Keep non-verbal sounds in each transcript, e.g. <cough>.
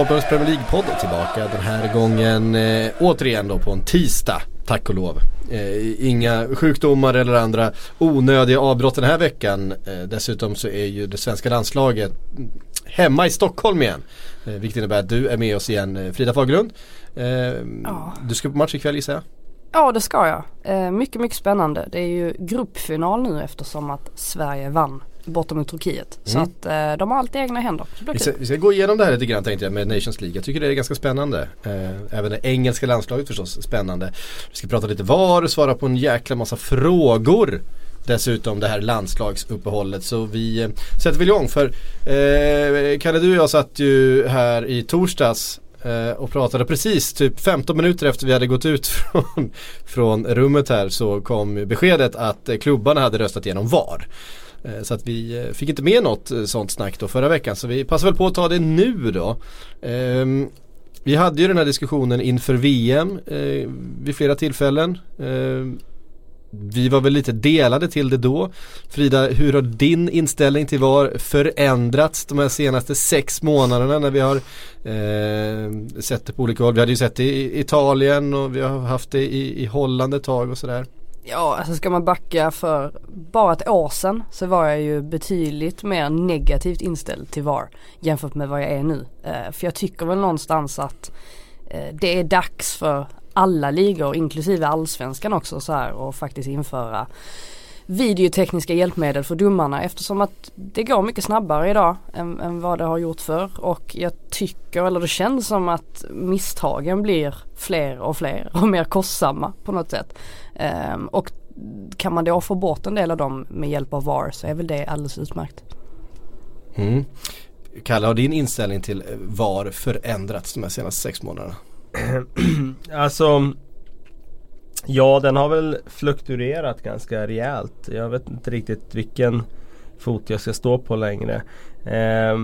Sportbladets Premier League-podd är tillbaka den här gången eh, återigen då på en tisdag. Tack och lov. Eh, inga sjukdomar eller andra onödiga avbrott den här veckan. Eh, dessutom så är ju det svenska landslaget hemma i Stockholm igen. Eh, vilket innebär att du är med oss igen eh, Frida Fagerlund. Eh, Ja. Du ska på match ikväll gissar jag? Ja det ska jag. Eh, mycket mycket spännande. Det är ju gruppfinal nu eftersom att Sverige vann borta mot Turkiet. Så Mm. att eh, de har allt i egna händer. Så Vi ska, vi ska gå igenom det här lite grann tänkte jag med Nations League. Jag tycker det är ganska spännande. Eh, även det engelska landslaget förstås spännande. Vi ska prata lite VAR och svara på en jäkla massa frågor. Dessutom det här landslagsuppehållet. Så vi eh, sätter väl igång för eh, Kalle du och jag satt ju här i torsdags eh, och pratade precis typ 15 minuter efter vi hade gått ut <laughs> från, från rummet här så kom beskedet att klubbarna hade röstat igenom VAR. Eh, så att vi eh, fick inte med något eh, sånt snack då förra veckan så vi passar väl på att ta det nu då. Ehm, vi hade ju den här diskussionen inför VM vid flera tillfällen. Ehm, vi var väl lite delade till det då. Frida, hur har din inställning till VAR förändrats de här senaste sex månaderna när vi har eh, sett det på olika håll? Vi hade ju sett det i Italien och vi har haft det i, i Holland ett tag och sådär. Ja alltså ska man backa för bara ett år sedan så var jag ju betydligt mer negativt inställd till VAR jämfört med vad jag är nu. Eh, för jag tycker väl någonstans att eh, det är dags för alla ligor inklusive allsvenskan också så här och faktiskt införa videotekniska hjälpmedel för domarna eftersom att det går mycket snabbare idag än, än vad det har gjort förr och jag tycker, eller det känns som att misstagen blir fler och fler och mer kostsamma på något sätt. Ehm, och kan man då få bort en del av dem med hjälp av VAR så är väl det alldeles utmärkt. Mm. Kalle, har din inställning till VAR förändrats de här senaste sex månaderna? <clears throat> Alltså Ja den har väl fluktuerat ganska rejält. Jag vet inte riktigt vilken fot jag ska stå på längre. Eh,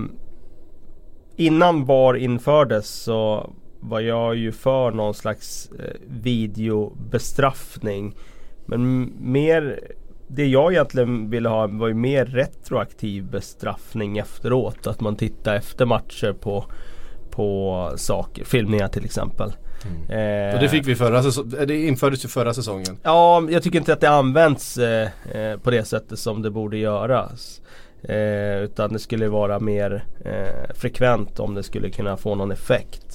innan VAR infördes så var jag ju för någon slags eh, videobestraffning. Men mer det jag egentligen ville ha var ju mer retroaktiv bestraffning efteråt. Att man tittar efter matcher på, på saker, filmningar till exempel. Eh, Och det fick vi förra säsongen, det infördes ju förra säsongen. Ja, jag tycker inte att det används eh, eh, på det sättet som det borde göras. Eh, utan det skulle vara mer eh, frekvent om det skulle kunna få någon effekt.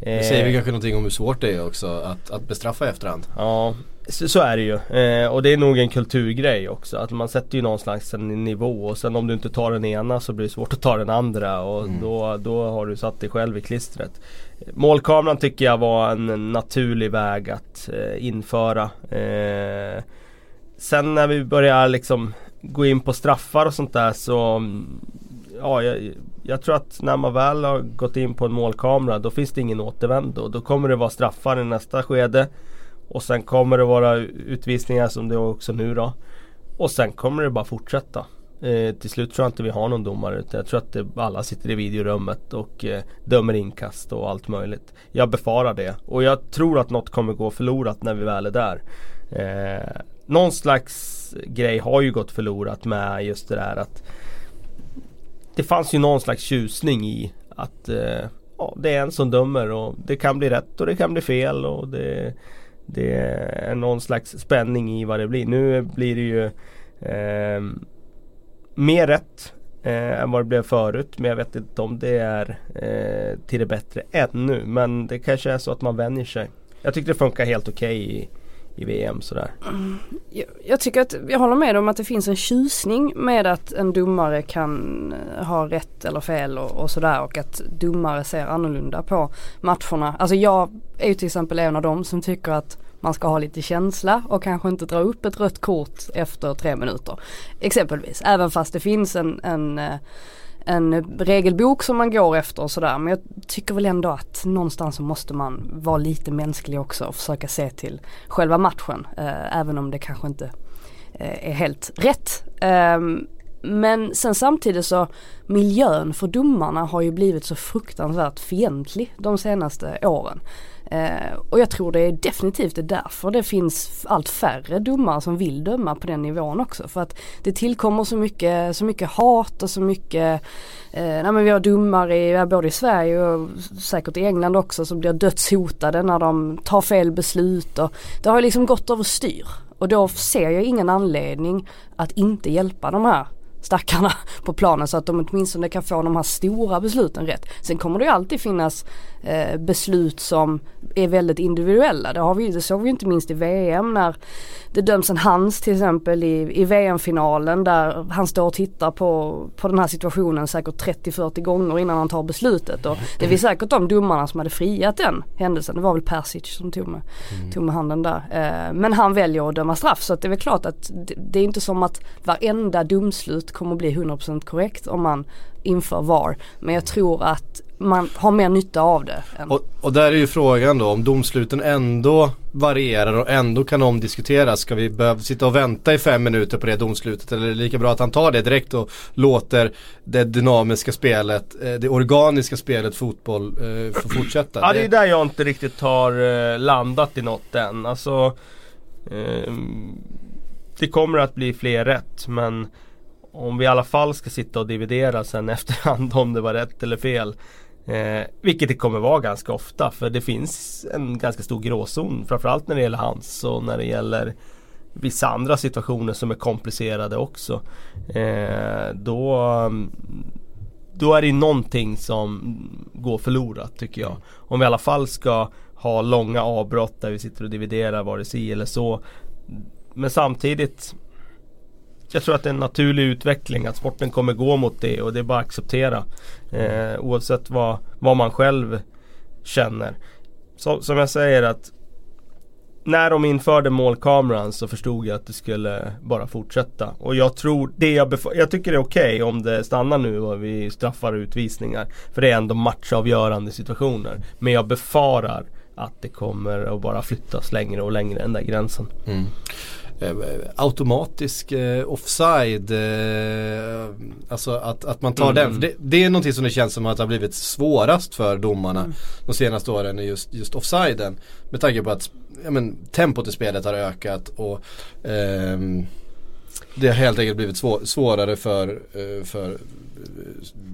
Det säger vi kanske någonting om hur svårt det är också att, att bestraffa i efterhand. Ja, så, så är det ju. Eh, och det är nog en kulturgrej också. Att man sätter ju någon slags en nivå och sen om du inte tar den ena så blir det svårt att ta den andra och Mm. då, då har du satt dig själv i klistret. Målkameran tycker jag var en naturlig väg att eh, införa. Eh, sen när vi börjar liksom gå in på straffar och sånt där så mm, Ja, jag, jag tror att när man väl har gått in på en målkamera då finns det ingen återvändo. Då kommer det vara straffar i nästa skede. Och sen kommer det vara utvisningar som det är också nu då. Och sen kommer det bara fortsätta. Eh, till slut tror jag inte vi har någon domare utan jag tror att det, alla sitter i videorummet och eh, dömer inkast och allt möjligt. Jag befarar det och jag tror att något kommer gå förlorat när vi väl är där. Eh, någon slags grej har ju gått förlorat med just det där att det fanns ju någon slags tjusning i att eh, ja, det är en som dömer och det kan bli rätt och det kan bli fel och det, det är någon slags spänning i vad det blir. Nu blir det ju eh, mer rätt eh, än vad det blev förut. Men jag vet inte om det är eh, till det bättre ännu. Men det kanske är så att man vänjer sig. Jag tyckte det funkar helt okej okay i VM sådär. Jag, jag tycker att, jag håller med om att det finns en tjusning med att en domare kan eh, ha rätt eller fel och, och sådär och att domare ser annorlunda på matcherna. Alltså jag är ju till exempel en av dem som tycker att man ska ha lite känsla och kanske inte dra upp ett rött kort efter tre minuter. Exempelvis, även fast det finns en, en eh, en regelbok som man går efter och sådär. Men jag tycker väl ändå att någonstans så måste man vara lite mänsklig också och försöka se till själva matchen. Eh, även om det kanske inte eh, är helt rätt. Eh, men sen samtidigt så miljön för domarna har ju blivit så fruktansvärt fientlig de senaste åren. Eh, och jag tror det är definitivt är därför det finns allt färre domare som vill döma på den nivån också. För att det tillkommer så mycket, så mycket hat och så mycket, eh, nej men vi har domare både i Sverige och säkert i England också som blir dödshotade när de tar fel beslut och det har liksom gått överstyr. Och då ser jag ingen anledning att inte hjälpa de här stackarna <laughs> på planen så att de åtminstone kan få de här stora besluten rätt. Sen kommer det ju alltid finnas eh, beslut som är väldigt individuella. Det, har vi, det såg vi inte minst i VM när det döms en hands till exempel i, i VM-finalen där han står och tittar på, på den här situationen säkert 30-40 gånger innan han tar beslutet. Och det är säkert de domarna som hade friat den händelsen. Det var väl Persic som tog med, mm. tog med handen där. Eh, men han väljer att döma straff så att det är väl klart att det, det är inte som att varenda domslut kommer att bli 100% korrekt om man inför VAR. Men jag tror att man har mer nytta av det. Och, och, där är ju frågan då om domsluten ändå varierar och ändå kan omdiskuteras. Ska vi behöva sitta och vänta i fem minuter på det domslutet eller är det lika bra att han tar det direkt och låter det dynamiska spelet, eh, det organiska spelet fotboll eh, få fortsätta? Ja det är där jag inte riktigt har eh, landat i något än. Alltså eh, Det kommer att bli fler rätt men om vi i alla fall ska sitta och dividera sen <laughs> efterhand om det var rätt eller fel Eh, vilket det kommer vara ganska ofta för det finns en ganska stor gråzon framförallt när det gäller hans och när det gäller vissa andra situationer som är komplicerade också. Eh, då, då är det någonting som går förlorat tycker jag. Om vi i alla fall ska ha långa avbrott där vi sitter och dividerar vare sig eller så. Men samtidigt jag tror att det är en naturlig utveckling att sporten kommer gå mot det och det är bara att acceptera. Eh, oavsett vad, vad man själv känner. Så, som jag säger att när de införde målkameran så förstod jag att det skulle bara fortsätta. Och jag tror, det jag, jag tycker det är okej okay om det stannar nu och vi straffar utvisningar. För det är ändå matchavgörande situationer. Men jag befarar att det kommer att bara flyttas längre och längre den där gränsen. Mm. Eh, automatisk eh, offside. Eh, alltså att, att man tar mm. den. Det, det, är någonting som det känns som att det har blivit svårast för domarna mm. de senaste åren. Just, just offsiden. Med tanke på att ja, men, tempot i spelet har ökat och ehm, det har helt enkelt blivit svår, svårare för, eh, för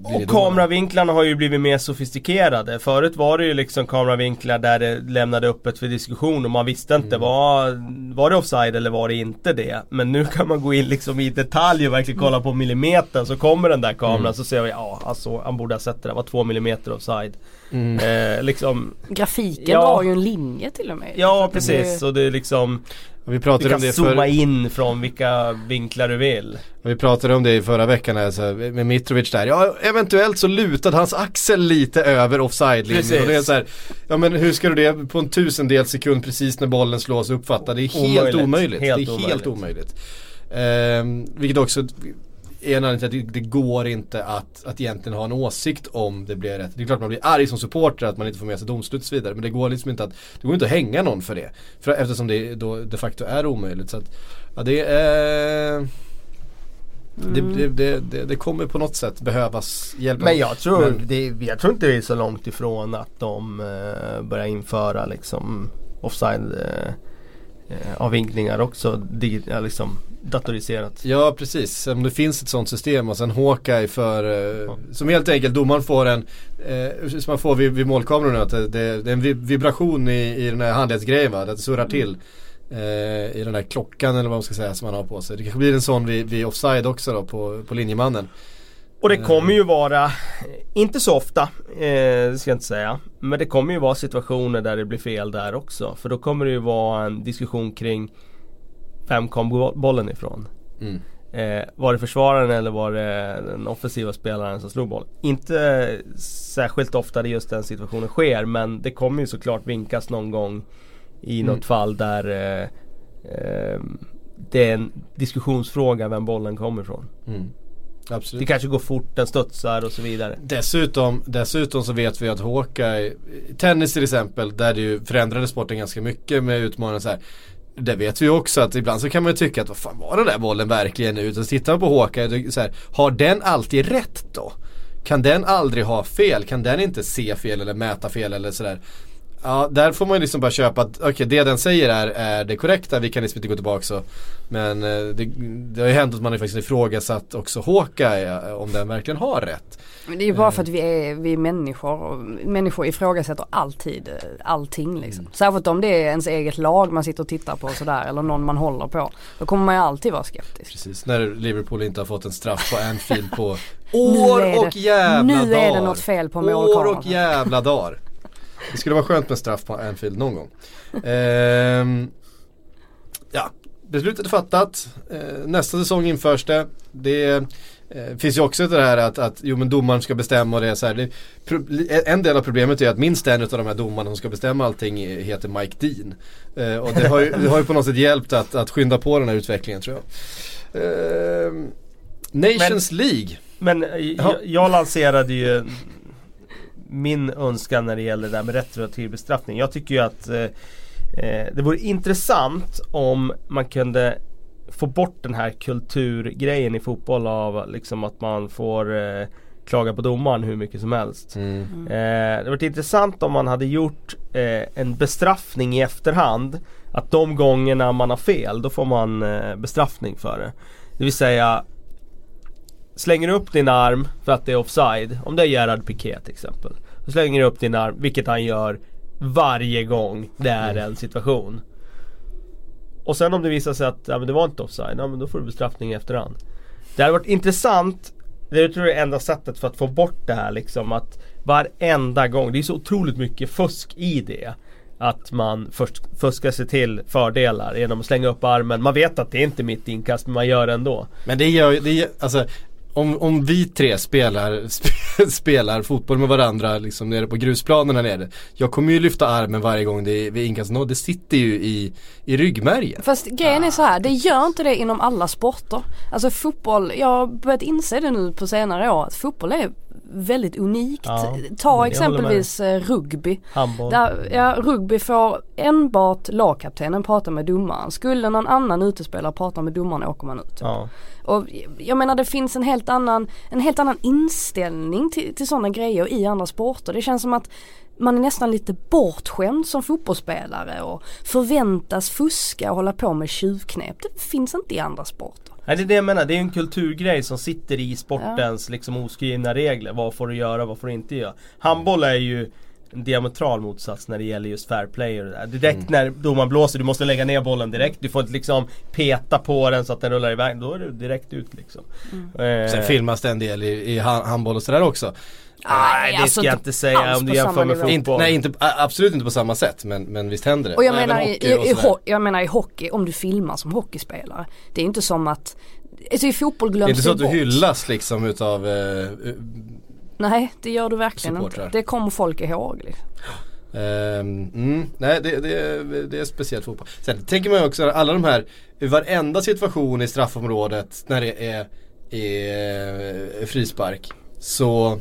och kameravinklarna har ju blivit mer sofistikerade. Förut var det ju liksom kameravinklar där det lämnade öppet för diskussion och man visste inte mm. var, var det offside eller var det inte det. Men nu kan man gå in liksom i detalj och verkligen kolla på millimetern så kommer den där kameran mm. så ser vi ja alltså han borde ha sett det, det var två millimeter offside. Mm. Eh, liksom, Grafiken ja, var ju en linje till och med. Ja precis det... och det är liksom vi pratade du kan om det zooma för... in från vilka vinklar du vill. Vi pratade om det i förra veckan här, så med Mitrovic där. Ja, eventuellt så lutade hans axel lite över offside-linjen. Och det är så här, ja men hur ska du det på en tusendels sekund precis när bollen slås uppfatta? Det är helt omöjligt. omöjligt. Helt det är omöjligt. helt omöjligt. Eh, vilket också en anledning till att det, det, går inte att, att egentligen ha en åsikt om det blir rätt. Det är klart man blir arg som supporter att man inte får med sig domslut och så vidare. Men det går liksom inte att, det går inte att hänga någon för det. För, eftersom det då de facto är omöjligt. Så att, ja det är Mm. Det, det, det, det, kommer på något sätt behövas hjälp. Men jag tror, Men, det, jag tror inte det är så långt ifrån att de uh, börjar införa liksom offside uh, avvinklingar också. Dig, liksom, datoriserat. Ja precis, om det finns ett sånt system och sen Hawkeye för eh, Som helt enkelt domaren får en eh, Som man får vid, vid målkameran att det, det, det, är en vibration i, i den här handledsgrejen va, att det surrar till eh, I den här klockan eller vad man ska säga som man har på sig. Det kanske blir en sån vid, vid offside också då på, på linjemannen. Och det kommer ju vara, inte så ofta, eh, ska jag inte säga. Men det kommer ju vara situationer där det blir fel där också. För då kommer det ju vara en diskussion kring Vem kom bollen ifrån? Mm. Eh, var det försvararen eller var det den offensiva spelaren som slog bollen? Inte särskilt ofta det just den situationen sker men det kommer ju såklart vinkas någon gång i mm. något fall där eh, eh, det är en diskussionsfråga vem bollen kommer ifrån. Mm. Absolut. Det kanske går fort, den studsar och så vidare. Dessutom, dessutom så vet vi att Hawkeye, tennis till exempel, där det ju förändrade sporten ganska mycket med utmaningen så här det vet vi också att ibland så kan man ju tycka att vad fan var den där bollen verkligen ut? Och så tittar man på Håkan, så här, har den alltid rätt då? Kan den aldrig ha fel? Kan den inte se fel eller mäta fel eller sådär? Ja, där får man ju liksom bara köpa att okej okay, det den säger är, är det korrekta, vi kan liksom inte gå tillbaka så. Men eh, det, det har ju hänt att man har faktiskt ifrågasatt också Håka eh, om den verkligen har rätt. Men det är ju bara för att vi är, vi är människor och människor ifrågasätter alltid eh, allting liksom. Mm. Särskilt om det är ens eget lag man sitter och tittar på sådär eller någon man håller på. Då kommer man ju alltid vara skeptisk. Precis, när Liverpool inte har fått en straff på Anfield på <laughs> år och jävla dagar. Nu är det något fel på målkameran. År och jävla dagar. Det skulle vara skönt med straff på Anfield någon gång. Ehm, ja, beslutet är fattat. Ehm, nästa säsong införs det. Det eh, finns ju också det här att, att jo men domaren ska bestämma och det är så här. Det, en del av problemet är att minst en av de här domarna som ska bestämma allting heter Mike Dean. Eh, och det har, ju, det har ju på något sätt hjälpt att, att skynda på den här utvecklingen tror jag. Eh, Nations men, League. Men jag, jag lanserade ju min önskan när det gäller det där med retroaktiv bestraffning. Jag tycker ju att eh, eh, det vore intressant om man kunde få bort den här kulturgrejen i fotboll av liksom att man får eh, klaga på domaren hur mycket som helst. Mm. Eh, det varit intressant om man hade gjort eh, en bestraffning i efterhand. Att de gångerna man har fel, då får man eh, bestraffning för det. Det vill säga Slänger du upp din arm för att det är offside, om det är Gerard Piqué till exempel. Så slänger du upp din arm, vilket han gör varje gång det är mm. en situation. Och sen om det visar sig att ja, men det var inte offside, ja, men då får du bestraffning i efterhand. Det hade varit intressant, det tror jag är enda sättet för att få bort det här liksom att varenda gång, det är så otroligt mycket fusk i det. Att man först fuskar sig till fördelar genom att slänga upp armen. Man vet att det är inte mitt inkast men man gör det ändå. Men det gör ju, alltså om, om vi tre spelar, <laughs> sp spelar fotboll med varandra liksom nere på grusplanen här nere. Jag kommer ju lyfta armen varje gång det är inkast det sitter ju i, i ryggmärgen. Fast grejen är så här, det gör inte det inom alla sporter. Alltså fotboll, jag har börjat inse det nu på senare år att fotboll är väldigt unikt. Ja, Ta exempelvis eh, rugby. Där, ja, rugby får enbart lagkaptenen prata med domaren. Skulle någon annan utespelare prata med domaren åker man ut. Ja. Och jag menar det finns en helt annan, en helt annan inställning till, till sådana grejer i andra sporter. Det känns som att man är nästan lite bortskämd som fotbollsspelare och förväntas fuska och hålla på med tjuvknep. Det finns inte i andra sporter. Nej det är det jag menar, det är en kulturgrej som sitter i sportens ja. liksom oskrivna regler. Vad får du göra, vad får du inte göra? Handboll är ju en diametral motsats när det gäller just fair play och det där. Direkt mm. när domaren blåser, du måste lägga ner bollen direkt. Du får inte liksom peta på den så att den rullar iväg. Då är du direkt ut liksom. Mm. Eh. Sen filmas det en del i, i handboll och sådär också. Nej det alltså, ska jag inte säga om du jämför med fotboll. Inte, nej inte, absolut inte på samma sätt men, men visst händer det. Och jag, menar, i, i, jag menar i hockey, om du filmar som hockeyspelare. Det är inte som att Alltså i fotboll glöms det är inte så att du hyllas liksom utav eh, Nej det gör du verkligen supportrar. inte. Det kommer folk ihåg liksom. Um, mm, nej det, det, det, är speciellt fotboll. Sen tänker man ju också alla de här, i varenda situation i straffområdet när det är, är frispark så,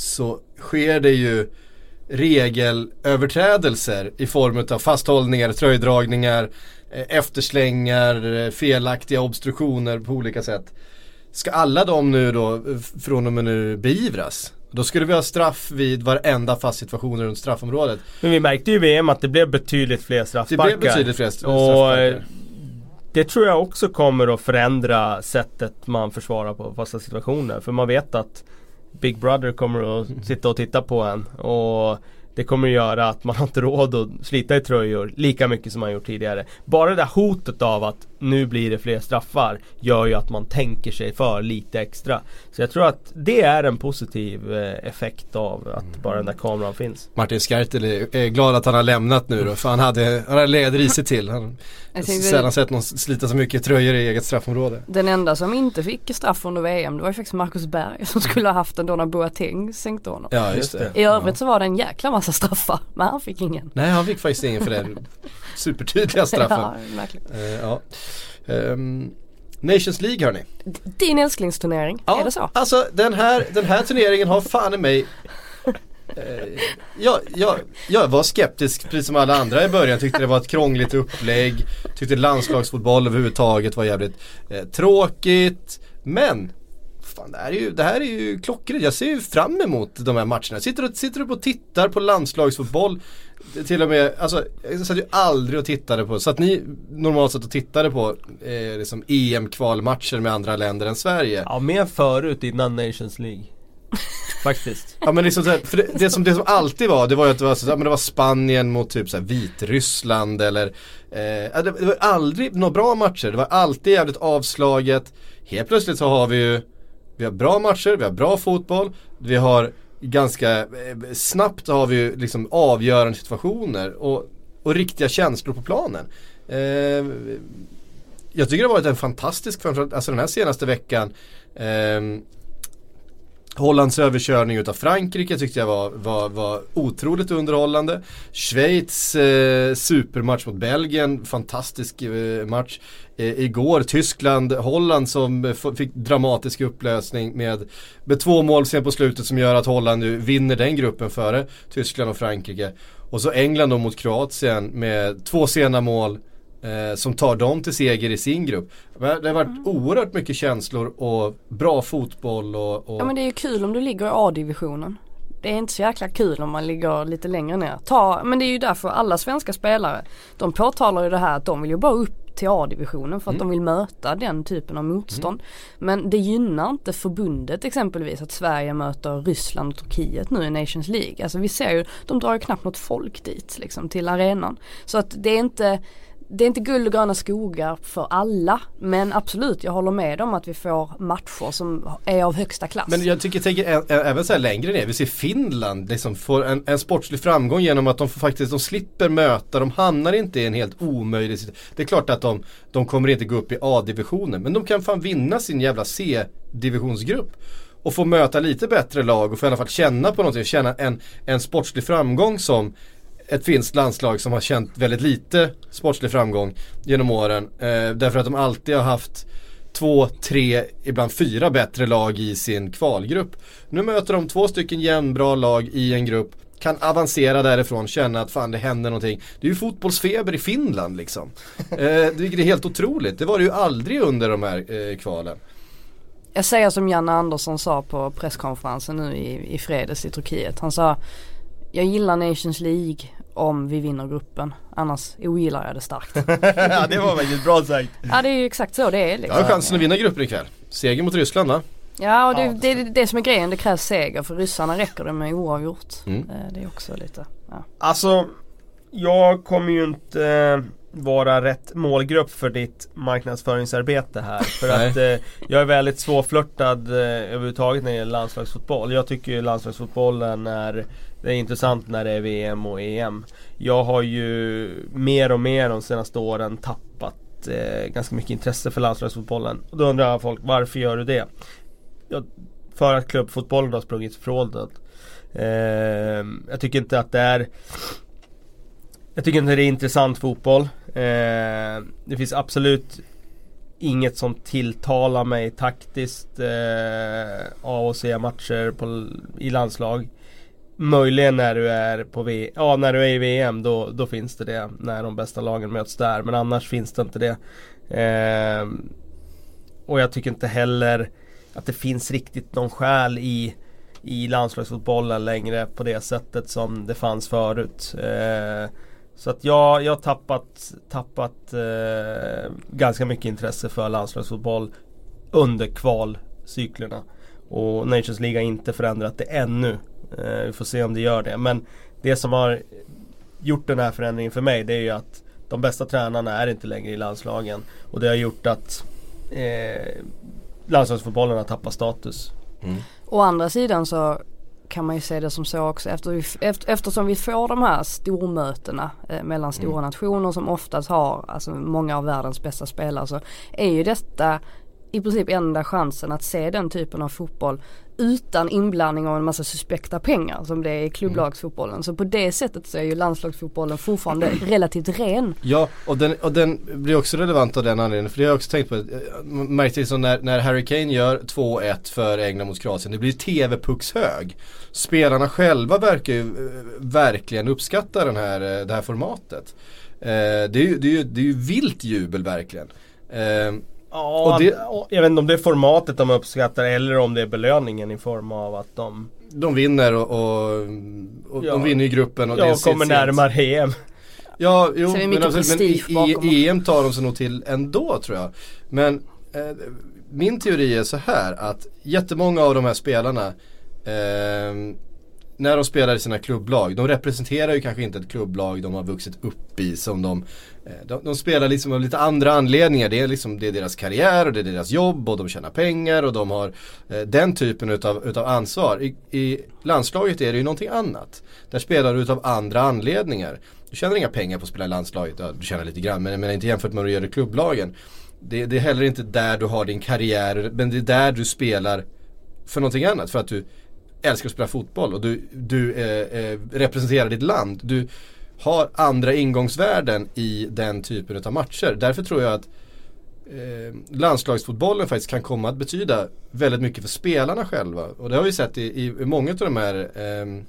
så sker det ju regelöverträdelser i form av fasthållningar, tröjdragningar, eh, efterslängar, eh, felaktiga obstruktioner på olika sätt. Ska alla de nu då från och med nu beivras? Då skulle vi ha straff vid varenda fast situation runt straffområdet. Men vi märkte ju i VM att det blev betydligt fler straffsparkar. Det blev betydligt fler straffsparkar. Och det tror jag också kommer att förändra sättet man försvarar på fasta situationer. För man vet att Big Brother kommer att sitta och titta på en. Och det kommer att göra att man har inte råd att slita i tröjor lika mycket som man gjort tidigare. Bara det där hotet av att nu blir det fler straffar gör ju att man tänker sig för lite extra. Så jag tror att det är en positiv eh, effekt av att mm. bara den där kameran finns. Martin Skertel är glad att han har lämnat nu då för han hade, han hade legat risigt till. Han har sällan sett någon slita så mycket tröjor i eget straffområde. Den enda som inte fick straff under VM det var ju faktiskt Marcus Berg som skulle ha haft den då när Boateng sänkte honom. Ja just det. I övrigt ja. så var det en jäkla massa straffar men han fick ingen. Nej han fick faktiskt ingen för den supertydliga straffen. <laughs> ja. Uh, ja. Um, Nations League hörni. Din älsklingsturnering, ja, är det så? Alltså den här, den här turneringen har fan i mig Eh, jag, jag, jag var skeptisk precis som alla andra i början. Tyckte det var ett krångligt upplägg. Tyckte landslagsfotboll överhuvudtaget var jävligt eh, tråkigt. Men fan, det, här är ju, det här är ju klockrent. Jag ser ju fram emot de här matcherna. Sitter du, sitter du och tittar på landslagsfotboll till och med, alltså jag satt ju aldrig och tittade på, så att ni normalt sett och tittade på eh, liksom EM-kvalmatcher med andra länder än Sverige. Ja, mer förut innan Nations League. <laughs> Faktiskt. Ja men liksom så här, för det, det, som, det som alltid var, det var ju att det var, så, men det var Spanien mot typ så här Vitryssland eller eh, det, det var aldrig några bra matcher, det var alltid jävligt avslaget. Helt plötsligt så har vi ju, vi har bra matcher, vi har bra fotboll, vi har ganska eh, snabbt har vi ju liksom avgörande situationer och, och riktiga känslor på planen. Eh, jag tycker det har varit en fantastisk, alltså den här senaste veckan eh, Hollands överkörning utav Frankrike tyckte jag var, var, var otroligt underhållande. Schweiz eh, supermatch mot Belgien, fantastisk eh, match. Eh, igår Tyskland, Holland som fick dramatisk upplösning med, med två mål sen på slutet som gör att Holland nu vinner den gruppen före Tyskland och Frankrike. Och så England då mot Kroatien med två sena mål eh, som tar dem till seger i sin grupp. Det har varit mm. oerhört mycket känslor och bra fotboll och, och... Ja men det är ju kul om du ligger i A-divisionen. Det är inte så jäkla kul om man ligger lite längre ner. Ta, men det är ju därför alla svenska spelare, de påtalar ju det här att de vill ju bara upp till A-divisionen för att mm. de vill möta den typen av motstånd. Mm. Men det gynnar inte förbundet exempelvis att Sverige möter Ryssland och Turkiet nu i Nations League. Alltså vi ser ju, de drar ju knappt något folk dit liksom till arenan. Så att det är inte det är inte guld och gröna skogar för alla. Men absolut, jag håller med om att vi får matcher som är av högsta klass. Men jag tycker, tänker även så här längre ner. Vi ser Finland liksom får en, en sportslig framgång genom att de får faktiskt, de slipper möta, de hamnar inte i en helt omöjlig situation. Det är klart att de, de kommer inte gå upp i A-divisionen. Men de kan fan vinna sin jävla C-divisionsgrupp och få möta lite bättre lag och få i alla fall känna på någonting, känna en, en sportslig framgång som ett finskt landslag som har känt väldigt lite sportslig framgång genom åren. Eh, därför att de alltid har haft två, tre, ibland fyra bättre lag i sin kvalgrupp. Nu möter de två stycken jämnbra lag i en grupp kan avancera därifrån, känna att fan det händer någonting. Det är ju fotbollsfeber i Finland liksom. <laughs> eh, det är helt otroligt, det var det ju aldrig under de här eh, kvalen. Jag säger som Janne Andersson sa på presskonferensen nu i, i fredags i Turkiet. Han sa Jag gillar Nations League om vi vinner gruppen. Annars ogillar jag det starkt. <laughs> ja det var faktiskt bra sagt. Ja det är ju exakt så det är. Liksom. Jag har chansen att vinna gruppen ikväll. Seger mot Ryssland va? Ja och det, ja. det, det, det som är grejen, det krävs seger för ryssarna räcker det med oavgjort. Mm. Eh, det är också lite, ja. Alltså, jag kommer ju inte eh, vara rätt målgrupp för ditt marknadsföringsarbete här. <laughs> För att eh, jag är väldigt svårflörtad eh, överhuvudtaget när det gäller landslagsfotboll. Jag tycker ju landslagsfotbollen är det är intressant när det är VM och EM. Jag har ju mer och mer de senaste åren tappat eh, ganska mycket intresse för landslagsfotbollen. Och då undrar folk, varför gör du det? Ja, för att klubbfotbollen har sprungit ifrån den. Eh, jag tycker inte att det är jag tycker inte det är intressant fotboll. Eh, det finns absolut inget som tilltalar mig taktiskt eh, av att se matcher på, i landslag. Möjligen när du är på v ja, när du är i VM då, då finns det det. När de bästa lagen möts där. Men annars finns det inte det. Eh, och jag tycker inte heller att det finns riktigt någon skäl i i landslagsfotbollen längre på det sättet som det fanns förut. Eh, så att jag, jag har tappat, tappat eh, ganska mycket intresse för landslagsfotboll under kvalcyklerna. Och Nations League har inte förändrat det ännu. Eh, vi får se om det gör det. Men det som har gjort den här förändringen för mig det är ju att de bästa tränarna är inte längre i landslagen. Och det har gjort att eh, landslagsfotbollen har tappat status. Mm. Å andra sidan så kan man ju se det som så också efter vi, efter, eftersom vi får de här stormötena eh, mellan stora mm. nationer som oftast har alltså många av världens bästa spelare så är ju detta i princip enda chansen att se den typen av fotboll utan inblandning av en massa suspekta pengar som det är i klubblagsfotbollen. Så på det sättet så är ju landslagsfotbollen fortfarande <clears throat> relativt ren. Ja och den, och den blir också relevant av den anledningen. För det har jag också tänkt på. Eh, märkte liksom när, när Harry Kane gör 2-1 för England mot Kroatien. Det blir TV-puckshög. Spelarna själva verkar ju eh, verkligen uppskatta den här, eh, det här formatet. Eh, det, är ju, det, är ju, det är ju vilt jubel verkligen. Eh, Ja, och det, jag vet inte om det är formatet de uppskattar eller om det är belöningen i form av att de De vinner och, och, och ja. de vinner i gruppen och ja, det kommer närmare EM Ja, jo, men, alltså, men i, i, EM tar de sig nog till ändå tror jag. Men eh, min teori är så här att jättemånga av de här spelarna eh, när de spelar i sina klubblag, de representerar ju kanske inte ett klubblag de har vuxit upp i som de eh, de, de, spelar liksom av lite andra anledningar. Det är, liksom, det är deras karriär och det är deras jobb och de tjänar pengar och de har eh, den typen utav, utav ansvar. I, I, landslaget är det ju någonting annat. Där spelar du utav andra anledningar. Du tjänar inga pengar på att spela i landslaget, ja, du tjänar lite grann men, men inte jämfört med vad du gör i klubblagen. Det, det är heller inte där du har din karriär men det är där du spelar för någonting annat. För att du älskar att spela fotboll och du, du eh, eh, representerar ditt land. Du har andra ingångsvärden i den typen av matcher. Därför tror jag att eh, landslagsfotbollen faktiskt kan komma att betyda väldigt mycket för spelarna själva. Och det har vi sett i, i många av de här eh,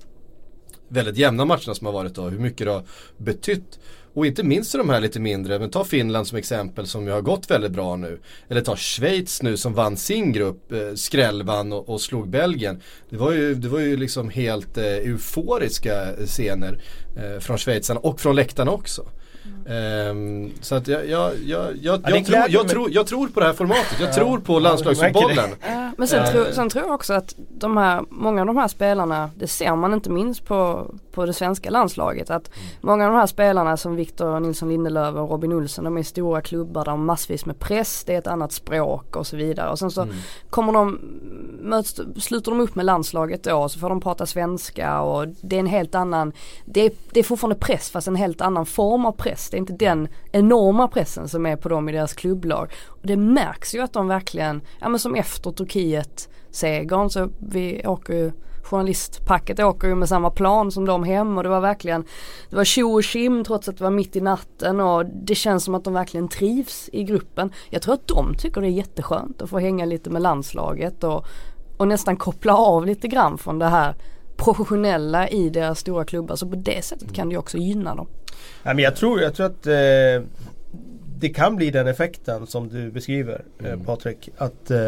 väldigt jämna matcherna som har varit då, hur mycket det har betytt. Och inte minst de här lite mindre, men ta Finland som exempel som ju har gått väldigt bra nu. Eller ta Schweiz nu som vann sin grupp, eh, skrällvann och, och, slog Belgien. Det var ju, det var ju liksom helt eh, euforiska scener eh, från schweizarna och från läktarna också. Um, så att jag, jag, jag, jag, ja, jag, tror, jag, tror, jag tror på det här formatet. Jag ja, tror på landslagsfotbollen. Ja, men sen, uh, tror, sen tror jag också att de här, många av de här spelarna, det ser man inte minst på, på det svenska landslaget. Att mm. många av de här spelarna som Victor Nilsson Lindelöf och Robin Olsen, de är stora klubbar, de har massvis med press, det är ett annat språk och så vidare. Och sen så mm. kommer de, möts, sluter de upp med landslaget då så får de prata svenska och det är en helt annan, det är, det är fortfarande press fast en helt annan form av press. Det är inte den enorma pressen som är på dem i deras klubblag. Och det märks ju att de verkligen, ja men som efter Turkiet segern så vi åker ju journalistpacket åker ju med samma plan som de hem och det var verkligen Det var tjo och kim trots att det var mitt i natten och det känns som att de verkligen trivs i gruppen. Jag tror att de tycker det är jätteskönt att få hänga lite med landslaget och, och nästan koppla av lite grann från det här professionella i deras stora klubbar så på det sättet kan det ju också gynna dem. Ja, men jag, tror, jag tror att eh, det kan bli den effekten som du beskriver eh, mm. Patrik. Att, eh,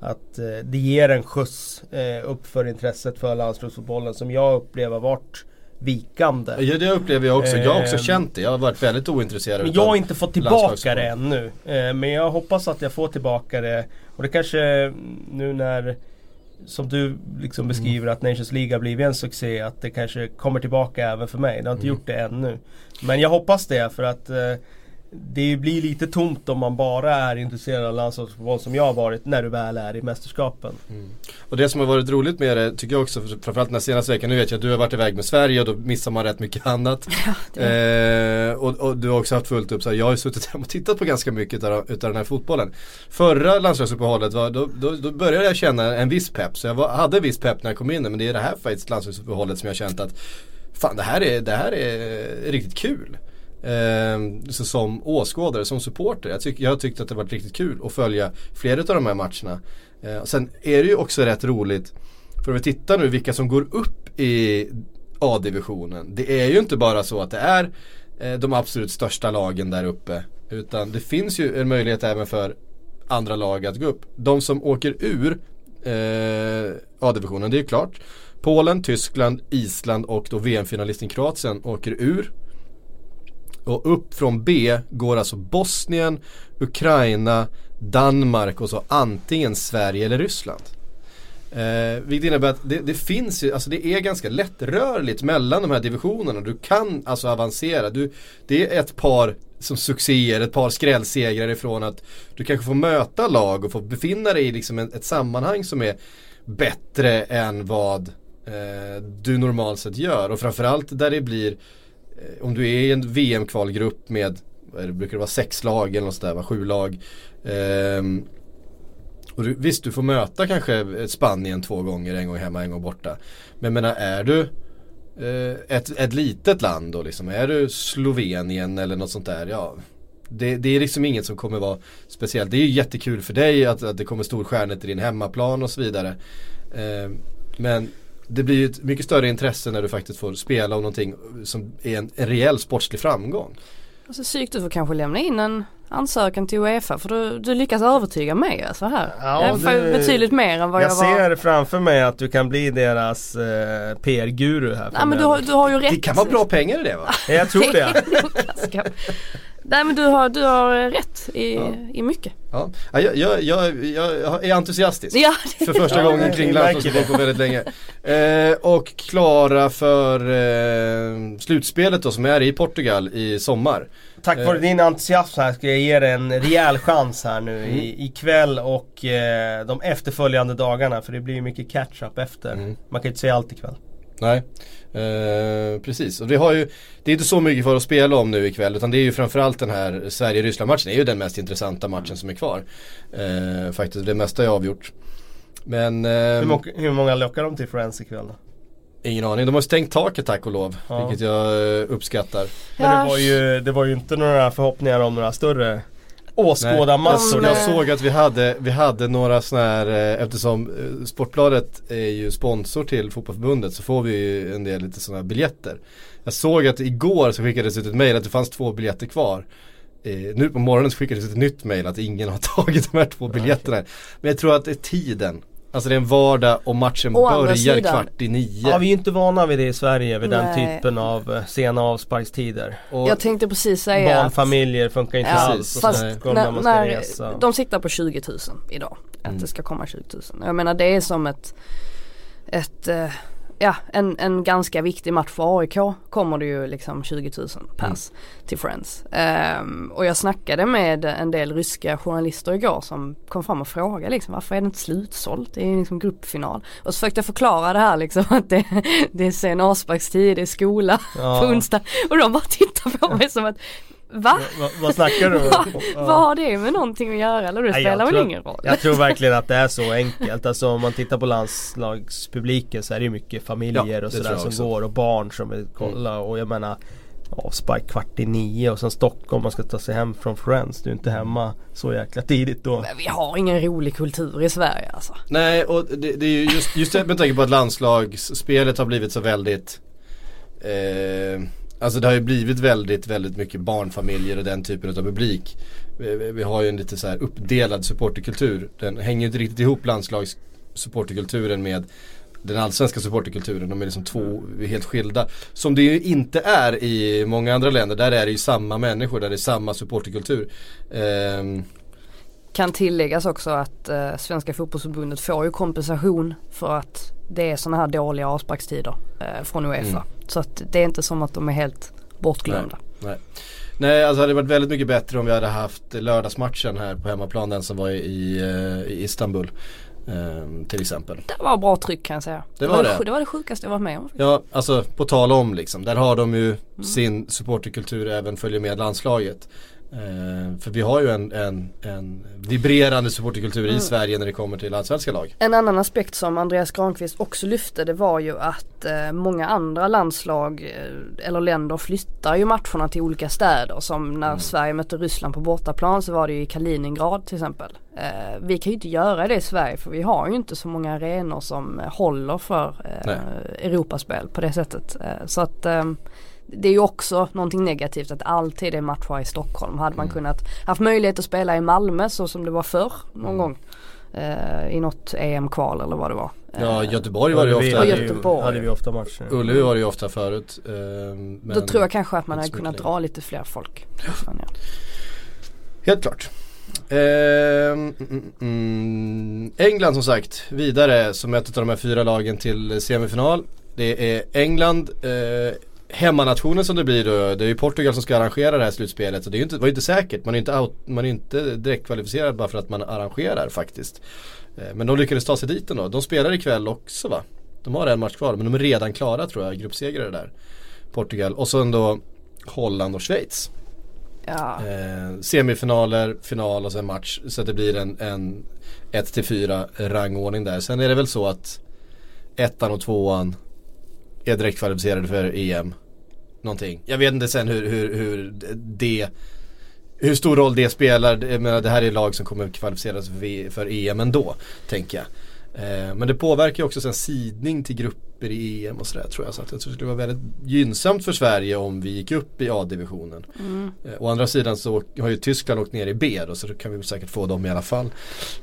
att eh, det ger en skjuts eh, upp för intresset för landslagsfotbollen som jag upplever varit vikande. Ja det upplever jag också. Jag har också känt det. Jag har varit väldigt ointresserad Men jag har inte fått tillbaka det ännu. Eh, men jag hoppas att jag får tillbaka det. Och det kanske nu när som du liksom mm. beskriver att Nations League har blivit en succé. Att det kanske kommer tillbaka även för mig. Det har inte mm. gjort det ännu. Men jag hoppas det för att eh, det blir lite tomt om man bara är intresserad av landslagsfotboll som jag har varit när du väl är i mästerskapen. Mm. Och det som har varit roligt med det tycker jag också, framförallt den här senaste veckan, nu vet jag att du har varit iväg med Sverige och då missar man rätt mycket <laughs> annat. Ja, eh, och, och, du har också haft fullt upp, så här, jag har ju suttit hemma och tittat på ganska mycket utav, utav den här fotbollen. Förra landslagsuppehållet, var, då, då, då, började jag känna en viss pepp, så jag var, hade viss pepp när jag kom in men det är det här faktiskt landslagsuppehållet som jag har känt att fan det här är, det här är riktigt kul. Eh, så som åskådare, som supporter. Jag, tyck, jag har tyckt att det varit riktigt kul att följa flera av de här matcherna. Eh, sen är det ju också rätt roligt, för om vi tittar nu vilka som går upp i A-divisionen. Det är ju inte bara så att det är eh, de absolut största lagen där uppe. Utan det finns ju en möjlighet även för andra lag att gå upp. De som åker ur eh, A-divisionen, det är ju klart. Polen, Tyskland, Island och då VM-finalisten Kroatien åker ur. Och upp från B går alltså Bosnien, Ukraina, Danmark och så antingen Sverige eller Ryssland. Eh, vilket innebär att det, det, finns ju, alltså det är ganska lättrörligt mellan de här divisionerna. Du kan alltså avancera. Du, det är ett par som succéer, ett par skrällsegrar ifrån att du kanske får möta lag och få befinna dig i liksom ett, ett sammanhang som är bättre än vad eh, du normalt sett gör. Och framförallt där det blir Eh, Eh, om du är i en VM-kvalgrupp med, vad det brukar det vara sex lag eller något sådär, sju lag. Eh, Och du, visst du får möta kanske Spanien två gånger, en gång hemma, en gång borta. Men jag menar är du eh, ett, ett litet land då liksom, är du Slovenien eller något sånt där, ja det, det, är liksom inget som kommer vara speciellt. Det är ju jättekul för dig att, att det kommer storstjärnor till din hemmaplan och så vidare. Eh, men det blir ju ett mycket större intresse när du faktiskt får spela om någonting som är en, en rejäl sportslig framgång. Alltså psyk du får kanske lämna in en ansökan till Uefa för du, du lyckas övertyga mig alltså här. Ja, det, betydligt mer än vad jag, jag var. Jag ser framför mig att du kan bli deras eh, PR-guru här. Nej men du har, du har ju rätt. Det kan vara bra pengar i det va? jag tror det. <laughs> Nej men du har, du har rätt i, ja. i mycket. Ja. Jag, jag, jag, jag är entusiastisk. Ja, för första gången kring landslagsfotboll på väldigt länge. Eh, och klara för eh, slutspelet då som är i Portugal i sommar. Tack vare eh. din entusiasm här ska jag ge dig en rejäl chans här nu mm. i, ikväll och eh, de efterföljande dagarna för det blir mycket catch-up efter. Mm. Man kan inte säga allt ikväll. Nej. Eh, precis, och vi har ju Det är inte så mycket för att spela om nu ikväll utan det är ju framförallt den här Sverige-Ryssland matchen Det är ju den mest intressanta matchen som är kvar. Eh, faktiskt, det mesta är avgjort. Men eh, hur, må hur, många lockar de till Friends ikväll då? Ingen aning, de har stängt taket tack och lov. Ja. Vilket jag eh, uppskattar. Men det var, ju, det var ju inte några förhoppningar om några större åskådarmassor. Jag, såg att vi hade, vi hade några sådana här, eh, eftersom eh, Sportbladet är ju sponsor till fotbollförbundet så får vi ju en del lite sådana biljetter. Jag såg att igår så skickades ut ett mail att det fanns två biljetter kvar. Eh, nu på morgonen så skickades ett nytt mail att ingen har <laughs> tagit de här två biljetterna. Men jag tror att det är tiden. Alltså det är en vardag och matchen Å börjar kvart i nio. Ja vi är ju inte vana vid det i Sverige vid Nej. den typen av eh, sena avsparkstider. Och jag tänkte precis säga Barnfamiljer att, funkar inte ja, alls. Fast när, när, när de siktar på 20 000 idag. Att mm. det ska komma 20 000. Jag menar det är som ett, ett eh, ja, en, en ganska viktig match för AIK kommer det ju liksom 20 000 pass mm. till Friends. Um, och jag snackade med en del ryska journalister igår som kom fram och frågade liksom varför är det inte slutsålt? Det är ju liksom gruppfinal. Och så försökte jag förklara det här liksom <laughs> att det, det är sen avsparkstid, det är skola ja. på onsdag. Och de bara tittar på mig som att Va? Va vad snackar du om? <laughs> vad har det med någonting att göra? Eller det spelar väl ingen roll? Jag tror verkligen att det är så <laughs> enkelt. Alltså om man tittar på landslagspubliken så är det ju mycket familjer ja, och sådär som går och barn som vill kolla. Mm. Och jag menar avspark kvart i nio och sen Stockholm man ska ta sig hem från Friends. Du är inte hemma så jäkla tidigt då. Men vi har ingen rolig kultur i Sverige alltså. Nej och det, det är ju just, just med tanke på att landslagsspelet har blivit så väldigt eh, Alltså det har ju blivit väldigt, väldigt mycket barnfamiljer och den typen av publik. Vi, vi har ju en lite så här uppdelad supporterkultur. Den hänger ju inte riktigt ihop landslagssupporterkulturen med den allsvenska supporterkulturen. De är liksom två helt skilda. Som det ju inte är i många andra länder. Där är det ju samma människor, där det är samma supporterkultur. Um, kan tilläggas också att eh, Svenska fotbollsförbundet får ju kompensation för att det är sådana här dåliga avsparkstider eh, från Uefa. Mm. Så att det är inte som att de är helt bortglömda. Nej, nej. nej alltså det hade varit väldigt mycket bättre om vi hade haft lördagsmatchen här på hemmaplan, den som var i, eh, i Istanbul. Eh, till exempel. Det var bra tryck kan jag säga. Det, det var, det. det var det sjukaste jag varit med om. Ja, alltså på tal om liksom. Där har de ju mm. sin supporterkultur även följer med landslaget. Eh, för vi har ju en, en, en vibrerande supporterkultur mm. i Sverige när det kommer till allsvenska lag. En annan aspekt som Andreas Granqvist också lyfte det var ju att eh, många andra landslag eh, eller länder flyttar ju matcherna till olika städer. Som när mm. Sverige mötte Ryssland på bortaplan så var det ju i Kaliningrad till exempel. Eh, vi kan ju inte göra det i Sverige för vi har ju inte så många arenor som håller för eh, Europaspel på det sättet. Eh, så att det är ju också någonting negativt att alltid är matcher i Stockholm. Hade man mm. kunnat haft möjlighet att spela i Malmö så som det var förr någon mm. gång. Eh, I något EM-kval eller vad det var. Ja Göteborg var det ju ofta. Göteborg. hade vi ofta matcher. Ullevi var det ju ofta förut. Eh, Då tror jag kanske att man hade kunnat dra lite fler folk. Ja. Helt klart. Eh, mm, England som sagt vidare som ett av de här fyra lagen till semifinal. Det är England, eh, hemmanationen som det blir då, det är ju Portugal som ska arrangera det här slutspelet. Så det är ju inte, var ju inte säkert, man är inte, out, man är inte direkt kvalificerad bara för att man arrangerar faktiskt. Eh, men de lyckades ta sig dit ändå. De spelar ikväll också va? De har en match kvar men de är redan klara tror jag, gruppsegrare där. Portugal och så ändå Holland och Schweiz. Ja. Eh, semifinaler, final och sen match. Så att det blir en, en 1-4 rangordning där. Sen är det väl så att ettan och tvåan är direkt kvalificerade för EM. Någonting. Jag vet inte sen hur, hur, hur det hur stor roll det spelar. Jag menar, det här är lag som kommer kvalificera sig för, för EM ändå. Tänker jag. Eh, men det påverkar ju också sen sidning till grupper i EM och sådär tror jag. Så att jag tror det skulle vara väldigt gynnsamt för Sverige om vi gick upp i A-divisionen. Mm. Eh, å andra sidan så har ju Tyskland åkt ner i B då så då kan vi säkert få dem i alla fall.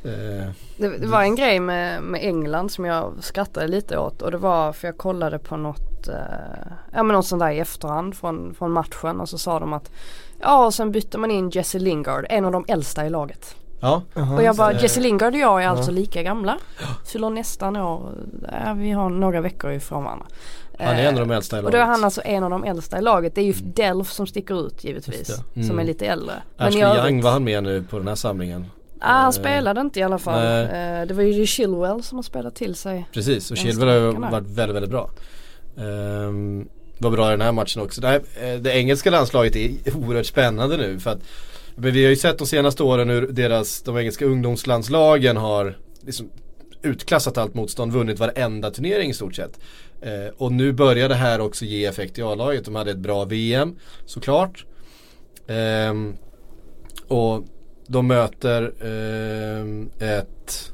Eh, Det, det var en grej med, med England som jag skrattade lite åt och det var för jag kollade på något, ja men något sånt där i efterhand från, från matchen och så sa de att ja och sen bytte man in Jesse Lingard, en av de äldsta i laget. Ja, och jag bara Jesse Lingard och jag är alltså lika gamla. Fyller nästan år, ja, vi har några veckor ifrån varandra. han är en av de äldsta i och laget. då är han alltså en av de äldsta i laget. Det är ju Delf som sticker ut givetvis. Det. Som Mm. är lite äldre. Ashley i övrigt- Young var han med nu på den här samlingen. Ah, han Eh, spelade inte i alla fall. nej. Eh, det var ju Chilwell som har spelat till sig. Precis, och Chilwell har varit väldigt, väldigt bra. Um, var bra i den här matchen också. Det, här, eh, det engelska landslaget är oerhört spännande nu för att men vi har ju sett de senaste åren hur deras, de engelska ungdomslandslagen har liksom utklassat allt motstånd, vunnit varenda turnering i stort sett. Eh, och nu börjar det här också ge effekt i A-laget. De hade ett bra VM såklart. Eh, och de möter eh, ett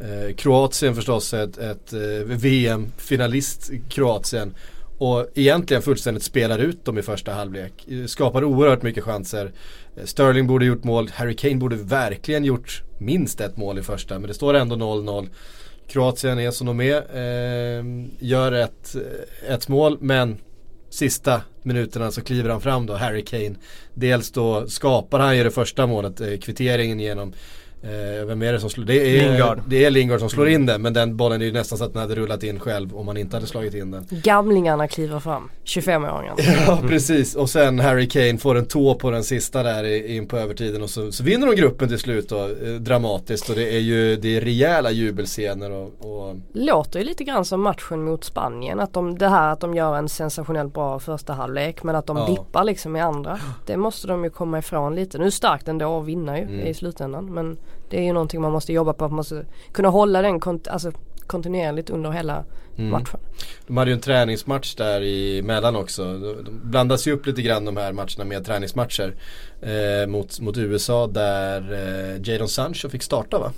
eh, Kroatien förstås, ett, ett eh, VM-finalist Kroatien. Och egentligen fullständigt spelar ut dem i första halvlek. Eh, skapar oerhört mycket chanser. Sterling borde gjort mål, Harry Kane borde verkligen gjort minst ett mål i första. Men det står ändå 0-0. Kroatien är som de är. Eh, gör ett, eh, ett mål men sista minuterna så kliver han fram då, Harry Kane. Dels då skapar han ju det första målet, eh, kvitteringen genom Eh, vem är det som slår? Det är Lingard. Det är Lingard som slår in den men den bollen är ju nästan så att den hade rullat in själv om han inte hade slagit in den. Gamlingarna kliver fram. 25-åringarna. <laughs> Ja precis och sen Harry Kane får en tå på den sista där in på övertiden och så, så vinner de gruppen till slut då eh, dramatiskt och det är ju det är rejäla jubelscener och, och Låter ju lite grann som matchen mot Spanien. Att de, det här att de gör en sensationellt bra första halvlek men att de Ja. dippar liksom i andra. Det måste de ju komma ifrån lite. Nu är starkt ändå att vinna ju Mm. i slutändan. Men det är ju någonting man måste jobba på. Att man måste kunna hålla den kont- alltså, kontinuerligt under hela Mm. matchen. De hade ju en träningsmatch där emellan också. De blandas ju upp lite grann de här matcherna med träningsmatcher. Eh, mot, mot USA där eh, Jadon Sancho fick starta va?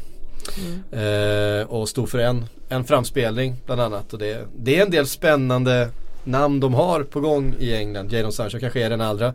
Eh, och stod för en, en framspelning bland annat. Och det, det är en del spännande namn de har på gång i England. Jadon Sancho kanske är den allra.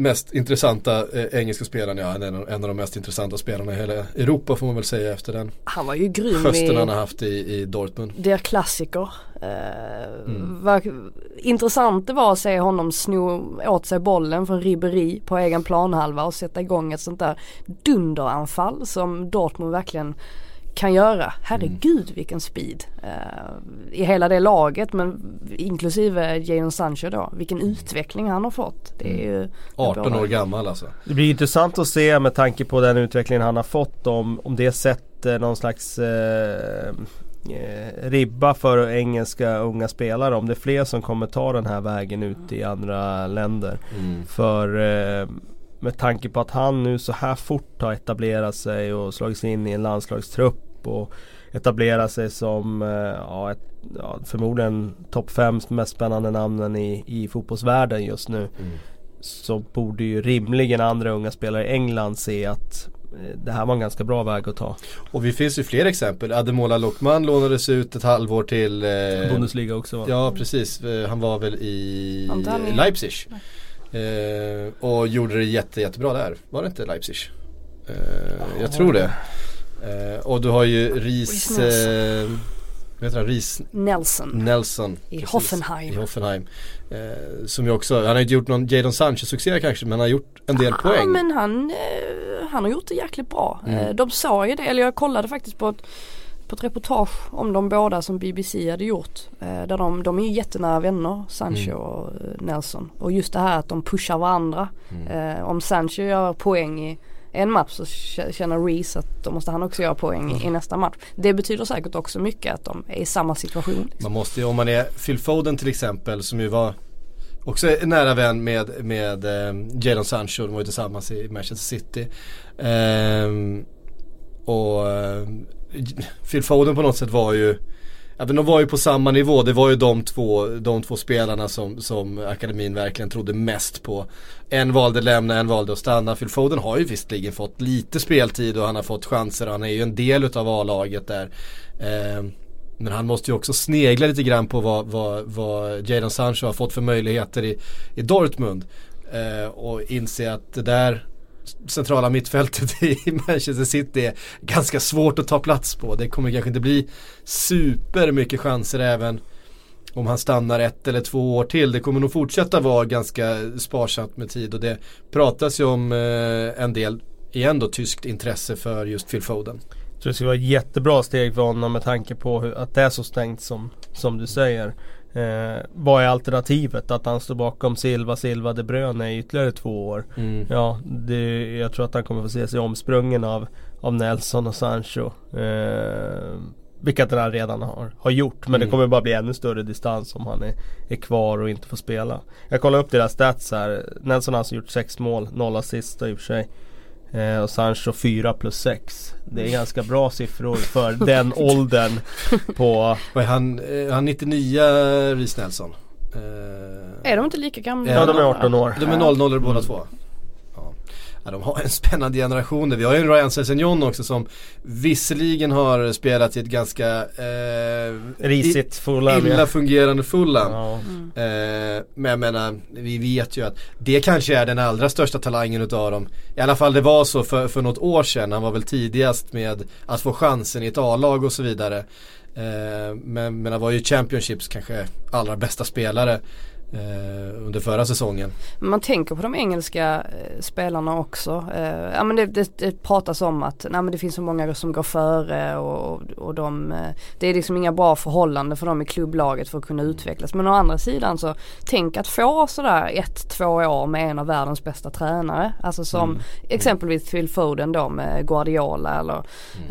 Mest intressanta eh, engelska spelaren, ja en, av- en av de mest intressanta spelarna i hela Europa får man väl säga efter den Han var ju grym hösten han i har haft i, i Dortmund. Der Klassiker. Eh, Mm. vad intressant det var att se honom sno åt sig bollen från Ribéry på egen planhalva och sätta igång ett sånt där dunderanfall som Dortmund verkligen kan göra. Herregud vilken speed eh, i hela det laget men inklusive Jadon Sancho då. Vilken utveckling han har fått. Det är ju 18 år gammal alltså. Det blir intressant att se med tanke på den utvecklingen han har fått om, om det sätter någon slags eh, eh, ribba för engelska unga spelare. Om det är fler som kommer ta den här vägen ut i andra länder. Mm. För eh, med tanke på att han nu så här fort har etablerat sig och slagit sig in i en landslagstrupp och etablerat sig som eh, ja, ett, ja, förmodligen topp fem mest spännande namnen i, i fotbollsvärlden just nu. Mm. så borde ju rimligen andra unga spelare i England se att eh, det här var en ganska bra väg att ta. Och vi finns ju fler exempel. Ademola Lokman lånades ut ett halvår till eh, Bundesliga också va? Ja precis, Eh, han var väl i. Leipzig. Eh, och gjorde det jätte, jättebra där. Var det inte Leipzig? Eh, jag tror det. Eh, och du har ju Ries, eh, heter han? Ries Nelson Nelson. i precis, Hoffenheim. I Hoffenheim. Eh, som ju också, han har inte gjort någon Jadon Sanchez-succé kanske men han har gjort en del Ja poäng. men han, eh, han har gjort det jäkligt bra. Mm. Eh, de sa ju det, eller jag kollade faktiskt på ett, på ett reportage om de båda som BBC hade gjort. Eh, där de, de är ju jättenära vänner, Sancho Mm. och eh, Nelson. Och just det här att de pushar varandra. Mm. Eh, om Sancho gör poäng i en match så känner Reese att då måste han också göra poäng Mm. i, nästa match. Det betyder säkert också mycket att de är i samma situation. Liksom. Man måste ju, om man är Phil Foden till exempel som ju var också en nära vän med, med eh, Jadon Sancho, de var ju tillsammans i Manchester City. Ehm, och Phil Foden på något sätt var ju Ja men de var ju på samma nivå, det var ju de två, de två spelarna som, som akademin verkligen trodde mest på. En valde lämna, en valde att stanna. Phil Foden har ju visserligen fått lite speltid och han har fått chanser och han är ju en del utav A-laget där. Ehm, men han måste ju också snegla lite grann på vad, vad, vad Jadon Sancho har fått för möjligheter i, i Dortmund. Eh, och inse att det där centrala mittfältet i Manchester City är ganska svårt att ta plats på. Det kommer kanske inte bli super mycket chanser även om han stannar ett eller två år till. Det kommer nog fortsätta vara ganska sparsamt med tid och det pratas ju om eh, en del, igen då, tyskt intresse för just Phil Foden. Jag tror det skulle vara ett jättebra steg för honom med tanke på hur, att det är så stängt som, som du säger. Eh, vad är alternativet? Att han står bakom Silva, Silva, De Bruyne i ytterligare två år. Mm. Ja, det, jag tror att han kommer få se sig omsprungen av, av Nelson och Sancho. Eh, vilket han redan har, har gjort. Men Mm. det kommer bara bli ännu större distans om han är, är kvar och inte får spela. Jag kollar upp deras stats här. Nelson har alltså gjort sex mål, noll assist i och för sig. Eh, och Sancho 4 plus 6. Det är ganska bra siffror för den <laughs> åldern på... Vad är han, eh, han 99 Ries Nelson? Eh, Är de inte lika gamla? Ja, de är 18 år. De är 00 båda två. Ja. De har en spännande generation. Vi har ju en Ryan Sessegnon också som visserligen har spelat i ett ganska eh, Risigt Fulham. illa fungerande Fulham. Ja. Eh, men jag menar, vi vet ju att det kanske är den allra största talangen utav dem. I alla fall det var så för, för något år sedan. Han var väl tidigast med att få chansen i ett A-lag och så vidare. Eh, men, men han var ju Championships kanske allra bästa spelare under förra säsongen. Man tänker på de engelska eh, spelarna också. Eh, ja, men det, det, det pratas om att nej, men det finns så många som går före och, och de, eh, det är liksom inga bra förhållanden för dem i klubblaget för att kunna utvecklas. Men å andra sidan så tänk att få sådär ett, två år med en av världens bästa tränare. Alltså som exempelvis Phil Foden då med Guardiola eller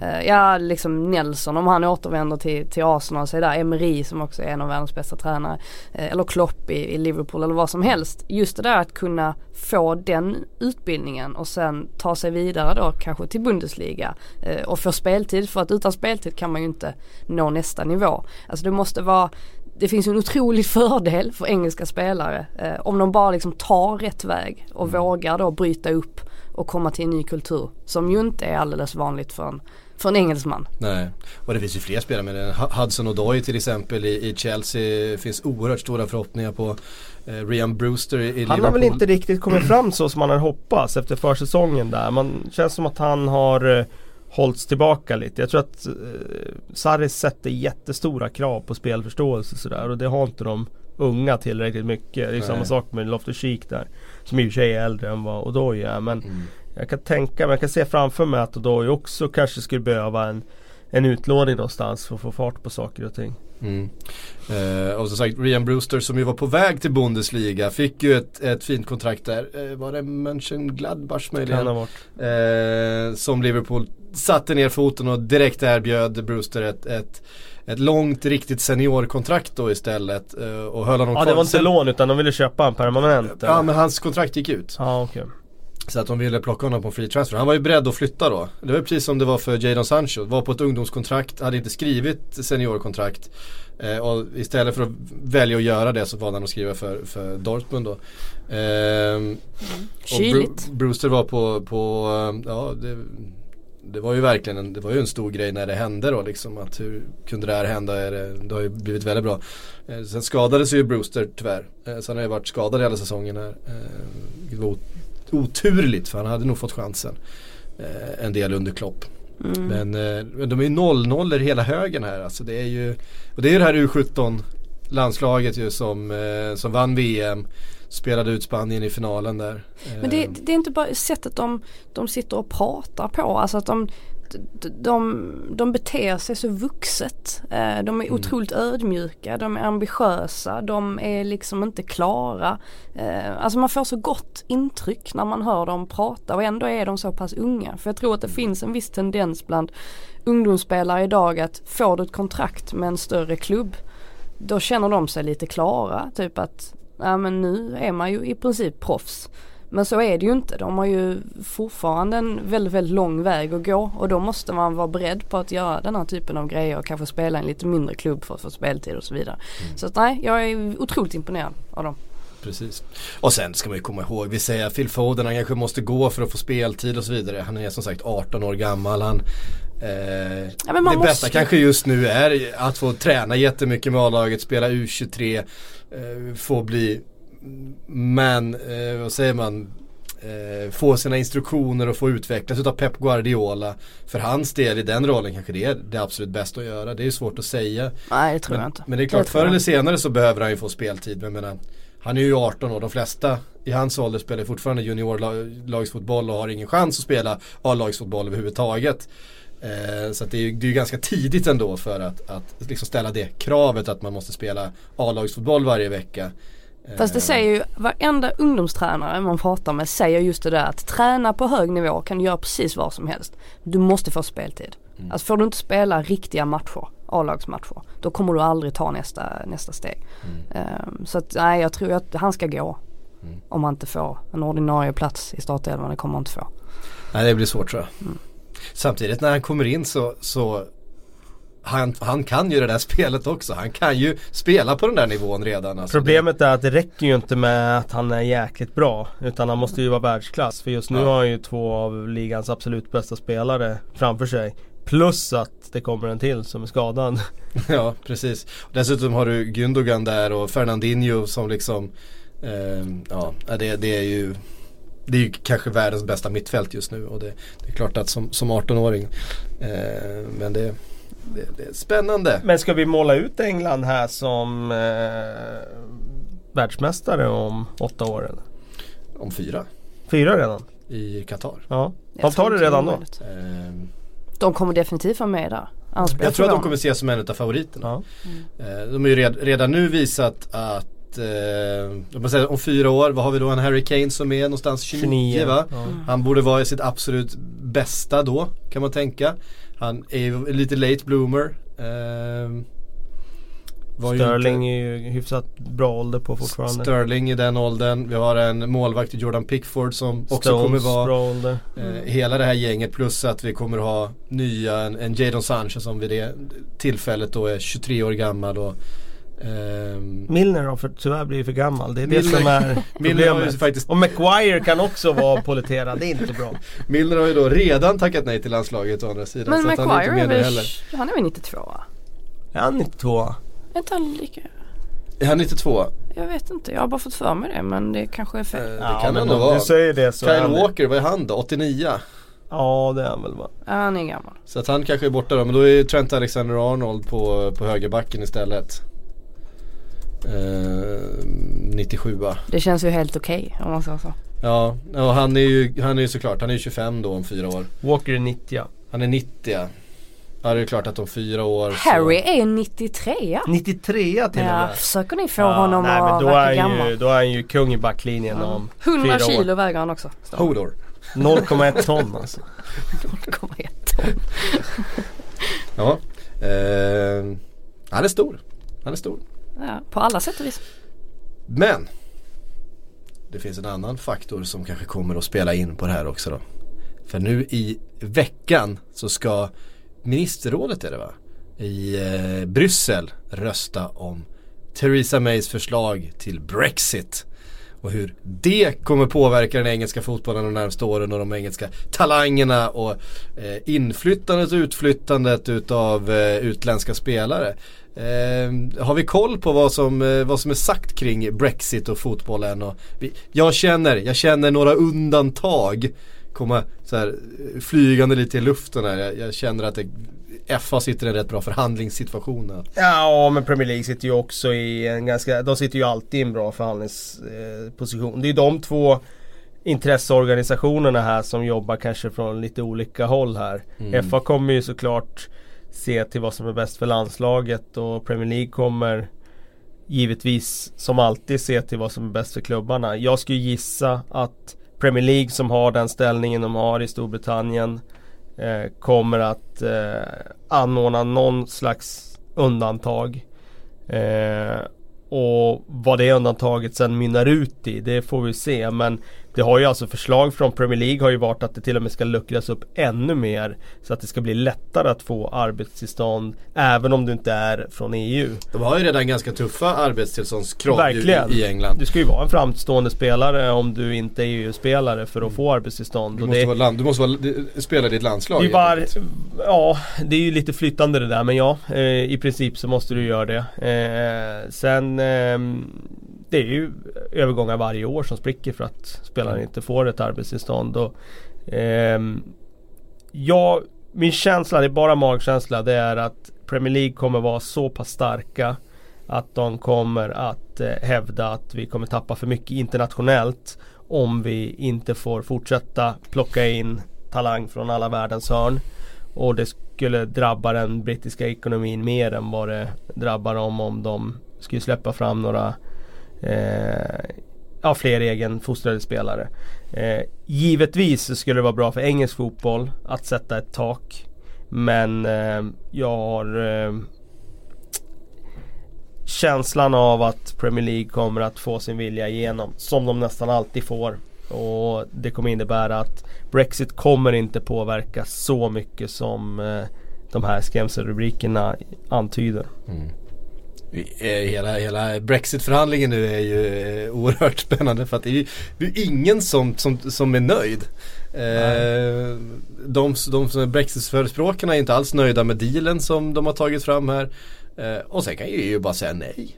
eh, ja liksom Nelson om han återvänder till, till Arsenal så är där Emery som också är en av världens bästa tränare. Eh, eller Klopp i, i Liverpool eller vad som helst. Just det där att kunna få den utbildningen och sen ta sig vidare då kanske till Bundesliga eh, och få speltid för att utan speltid kan man ju inte nå nästa nivå. Alltså det måste vara det finns en otrolig <laughs> fördel för engelska spelare eh, om de bara liksom tar rätt väg och vågar då bryta upp och komma till en ny kultur som ju inte är alldeles vanligt för en, för en engelsman. Nej, och det finns ju fler spelare med det. Hu- Hudson Odoi till exempel i, i Chelsea. Finns oerhört stora förhoppningar på eh, Rian Brewster i, Han Liverpool. har väl inte riktigt kommit <clears throat> fram så som man hade hoppats efter försäsongen där. Man känns som att han har eh, hållits tillbaka lite. Jag tror att eh, Sarri sätter jättestora krav på spelförståelse och sådär och det har inte de unga tillräckligt mycket. Det är ju Nej. samma sak med Loftus Cheek där. Som i och för sig är äldre än vad Odoi är. Men Mm. Jag kan tänka mig, jag kan se framför mig att Odoi också kanske skulle behöva en, en utlåning någonstans för att få fart på saker och ting. Mm. Eh, och som sagt, Rian Brewster som ju var på väg till Bundesliga fick ju ett, ett fint kontrakt där. Eh, var det Mönchengladbach möjligen? Kan ha. Eh, som Liverpool satte ner foten och direkt erbjöd Brewster ett, ett, ett långt riktigt seniorkontrakt då istället. Eh, och höll honom Ja kvar. det var inte lån utan de ville köpa en permanent. Ja eller? men hans kontrakt gick ut. Ja okej. Så att de ville plocka honom på en free transfer. Han var ju beredd att flytta då. Det var precis som det var för Jadon Sancho. Var på ett ungdomskontrakt, hade inte skrivit seniorkontrakt. Eh, och istället för att välja att göra det så valde han att skriva för, för Dortmund då. Eh, Kyligt. Bru Brewster var på, på ja det, det var ju verkligen en, det var ju en stor grej när det hände då liksom. Att hur kunde det här hända? Det, det har ju blivit väldigt bra. Eh, sen skadades ju Brewster tyvärr. Eh, sen har jag varit skadad hela säsongen här. Eh, oturligt för han hade nog fått chansen. Eh, en del under Klopp. Mm. Men eh, de är ju 0-0 hela högen här. Alltså det är ju, och det är det här U17 landslaget ju som, eh, som vann VM. Spelade ut Spanien i finalen där. Men det, det är inte bara sättet de, de sitter och pratar på. Alltså att de, de, de beter sig så vuxet. Eh, de är mm. otroligt ödmjuka, de är ambitiösa, de är liksom inte klara. Eh, alltså man får så gott intryck när man hör dem prata och ändå är de så pass unga. För jag tror att det finns en viss tendens bland ungdomsspelare idag att får du ett kontrakt med en större klubb då känner de sig lite klara. Typ att, ja men nu är man ju i princip proffs. Men så är det ju inte. De har ju fortfarande en väldigt, väldigt lång väg att gå och då måste man vara beredd på att göra den här typen av grejer och kanske spela en lite mindre klubb för att få speltid och så vidare. Mm. Så att, nej, jag är otroligt imponerad av dem. Precis. Och sen ska man ju komma ihåg, vi säger att Phil Foden han kanske måste gå för att få speltid och så vidare. Han är som sagt 18 år gammal. Han, eh, ja, det måste... bästa kanske just nu är att få träna jättemycket med A-laget, spela U23, eh, få bli men, eh, vad säger man, eh, få sina instruktioner och få utvecklas utav Pep Guardiola. För hans del i den rollen kanske det är det absolut bästa att göra. Det är svårt att säga. Nej det tror men, jag inte. Men det är klart förr eller senare så behöver han ju få speltid. Men menar, han är ju 18 år, de flesta i hans ålder spelar fortfarande juniorlagsfotboll och har ingen chans att spela A-lagsfotboll överhuvudtaget. Eh, så det är, ju, det är ganska tidigt ändå för att, att liksom ställa det kravet att man måste spela A-lagsfotboll varje vecka. Fast det säger ju varenda ungdomstränare man pratar med säger just det där att träna på hög nivå kan du göra precis vad som helst. Du måste få speltid. Mm. Alltså får du inte spela riktiga matcher, A-lagsmatcher, då kommer du aldrig ta nästa, nästa steg. Mm. Um, så att nej jag tror att han ska gå. Mm. Om han inte får en ordinarie plats i startelvan, det kommer han inte få. Nej det blir svårt tror jag. Mm. Samtidigt när han kommer in så, så han, han kan ju det där <laughs> spelet också. Han kan ju spela på den där nivån redan. Alltså Problemet är att det räcker ju inte med att han är jäkligt bra. Utan han måste ju vara världsklass. För just nu ja. har han ju två av ligans absolut bästa spelare framför sig. Plus att det kommer en till som är skadad. <laughs> Ja precis. Dessutom har du Gündogan där och Fernandinho som liksom eh, Ja det, det är ju det är ju kanske världens bästa mittfält just nu och det, det är klart att som, som 18-åring eh, Men det det, det, är spännande. Men ska vi måla ut England här som eh, världsmästare om åtta år? Eller? Om fyra. Fyra redan? I Qatar. Ja. De tar det redan då? Ehm. De kommer definitivt vara med där. Anspel jag tror att de kommer ses som en av favoriterna. Ja. Mm. De har ju redan nu visat att eh, säga, om fyra år, vad har vi då? En Harry Kane som är någonstans 29, 29 va? Ja. Han borde vara i sitt absolut bästa då kan man tänka. Han är ju lite late bloomer. Eh, Sterling är ju hyfsat bra ålder på fortfarande. Sterling i den åldern. Vi har en målvakt i Jordan Pickford som Stones, också kommer vara bra ålder. Eh, hela det här gänget plus att vi kommer ha nya, en, en Jadon Sanchez som vid det tillfället då är 23 år gammal och Um, Milner har för, tyvärr blivit för gammal. Det är Milner, det som är problemet. Faktiskt... Och Maguire kan också vara politerad. Det är inte bra. <laughs> Milner har ju då redan tackat nej till landslaget å andra sidan. Men Maguire han är, är väl, han är väl 92 va? Är han 92? Är inte han lika? Är han 92? Jag vet inte, jag har bara fått för mig det men det kanske är fel. Eh, det ja, kan ändå vara. Du säger det så Kyle Walker, vad är han då? 89? Ja det är han väl va? Ja han är gammal. Så att han kanske är borta då, men då är Trent Alexander-Arnold på, på högerbacken istället. Eh, 97 Det känns ju helt okej okay, om man säger så. Ja, och han är ju han är ju såklart, han är ju 25 då om fyra år. Walker är 90 Han är 90 ja. Ja det är klart att om fyra år Harry så... är 93 93 till och med. Ja, försöker ni få ja, honom nej, att verka gammal? Ju, då är han ju kung i backlinjen ja. om 100 kilo väger han också. Hodor. 0,1 ton alltså. <laughs> 0,1 ton. ja. Eh, han är stor. Han är stor. Ja, på alla sätt och vis. Men det finns en annan faktor som kanske kommer att spela in på det här också då. För nu i veckan så ska ministerrådet är det va? I eh, Bryssel rösta om Theresa Mays förslag till Brexit. Och hur det kommer påverka den engelska fotbollen de närmaste åren och de engelska talangerna och eh, inflyttandet och utflyttandet utav eh, utländska spelare. Eh, har vi koll på vad som, eh, vad som är sagt kring Brexit och fotbollen? Och vi, jag, känner, jag känner några undantag komma så här, flygande lite i luften här. Jag, jag känner att det, FA sitter i en rätt bra förhandlingssituation. Ja men Premier League sitter ju också i en ganska, de sitter ju alltid i en bra förhandlingsposition. Det är de två intresseorganisationerna här som jobbar kanske från lite olika håll här. Mm. FA kommer ju såklart se till vad som är bäst för landslaget och Premier League kommer givetvis som alltid se till vad som är bäst för klubbarna. Jag skulle gissa att Premier League som har den ställningen de har i Storbritannien eh, kommer att eh, anordna någon slags undantag. Eh, och vad det undantaget sen mynnar ut i, det får vi se. Men det har ju alltså förslag från Premier League har ju varit att det till och med ska luckras upp ännu mer. Så att det ska bli lättare att få arbetstillstånd även om du inte är från EU. De har ju redan ganska tuffa arbetstillståndskrav i England. Du ska ju vara en framstående spelare om du inte är EU-spelare för att få arbetstillstånd. Du måste, det, vara, land, du måste vara, spela ditt landslag. Det var, ja, det är ju lite flyttande det där men ja, eh, i princip så måste du göra det. Eh, sen eh, det är ju övergångar varje år som spricker för att spelaren inte får ett arbetstillstånd. Och, eh, ja, min känsla, det är bara magkänsla, det är att Premier League kommer vara så pass starka att de kommer att eh, hävda att vi kommer tappa för mycket internationellt om vi inte får fortsätta plocka in talang från alla världens hörn. Och det skulle drabba den brittiska ekonomin mer än vad det drabbar dem om de skulle släppa fram några Eh, ja, fler egenfostrade spelare. Eh, givetvis skulle det vara bra för engelsk fotboll att sätta ett tak. Men eh, jag har eh, känslan av att Premier League kommer att få sin vilja igenom. Som de nästan alltid får. Och det kommer innebära att Brexit kommer inte påverka så mycket som eh, de här skrämselrubrikerna antyder. Mm. Hela, hela Brexit-förhandlingen nu är ju eh, oerhört spännande för att det är ju det är ingen som, som, som är nöjd. Eh, de, de som är Brexit-förespråkarna är inte alls nöjda med dealen som de har tagit fram här. Eh, och sen kan EU bara säga nej.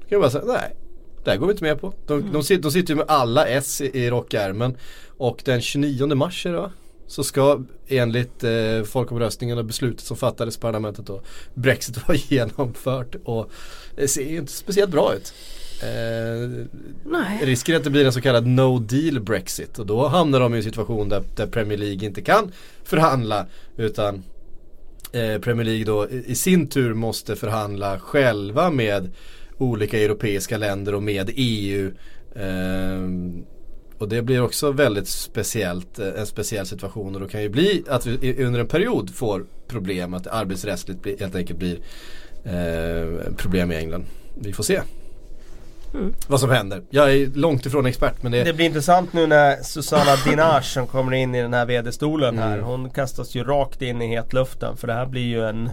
De kan bara säga nej. Det här går vi inte med på. De, mm. de, sitter, de sitter ju med alla S i, i rockärmen. Och den 29 mars är det va? Så ska enligt eh, folkomröstningen och beslutet som fattades i parlamentet då Brexit <laughs> vara genomfört och det ser ju inte speciellt bra ut. Eh, risken är att det blir en så kallad no deal Brexit och då hamnar de i en situation där, där Premier League inte kan förhandla utan eh, Premier League då i sin tur måste förhandla själva med olika europeiska länder och med EU. Och det blir också väldigt speciellt, eh, en speciell situation och då kan ju bli att vi under en period får problem att arbetsrättsligt helt enkelt blir eh, problem i England. Vi får se. Mm. Vad som händer. Jag är långt ifrån expert men det... Det blir intressant nu när Susanna Dinage som kommer in i den här vd-stolen här. Mm. Hon kastas ju rakt in i hetluften för det här blir ju en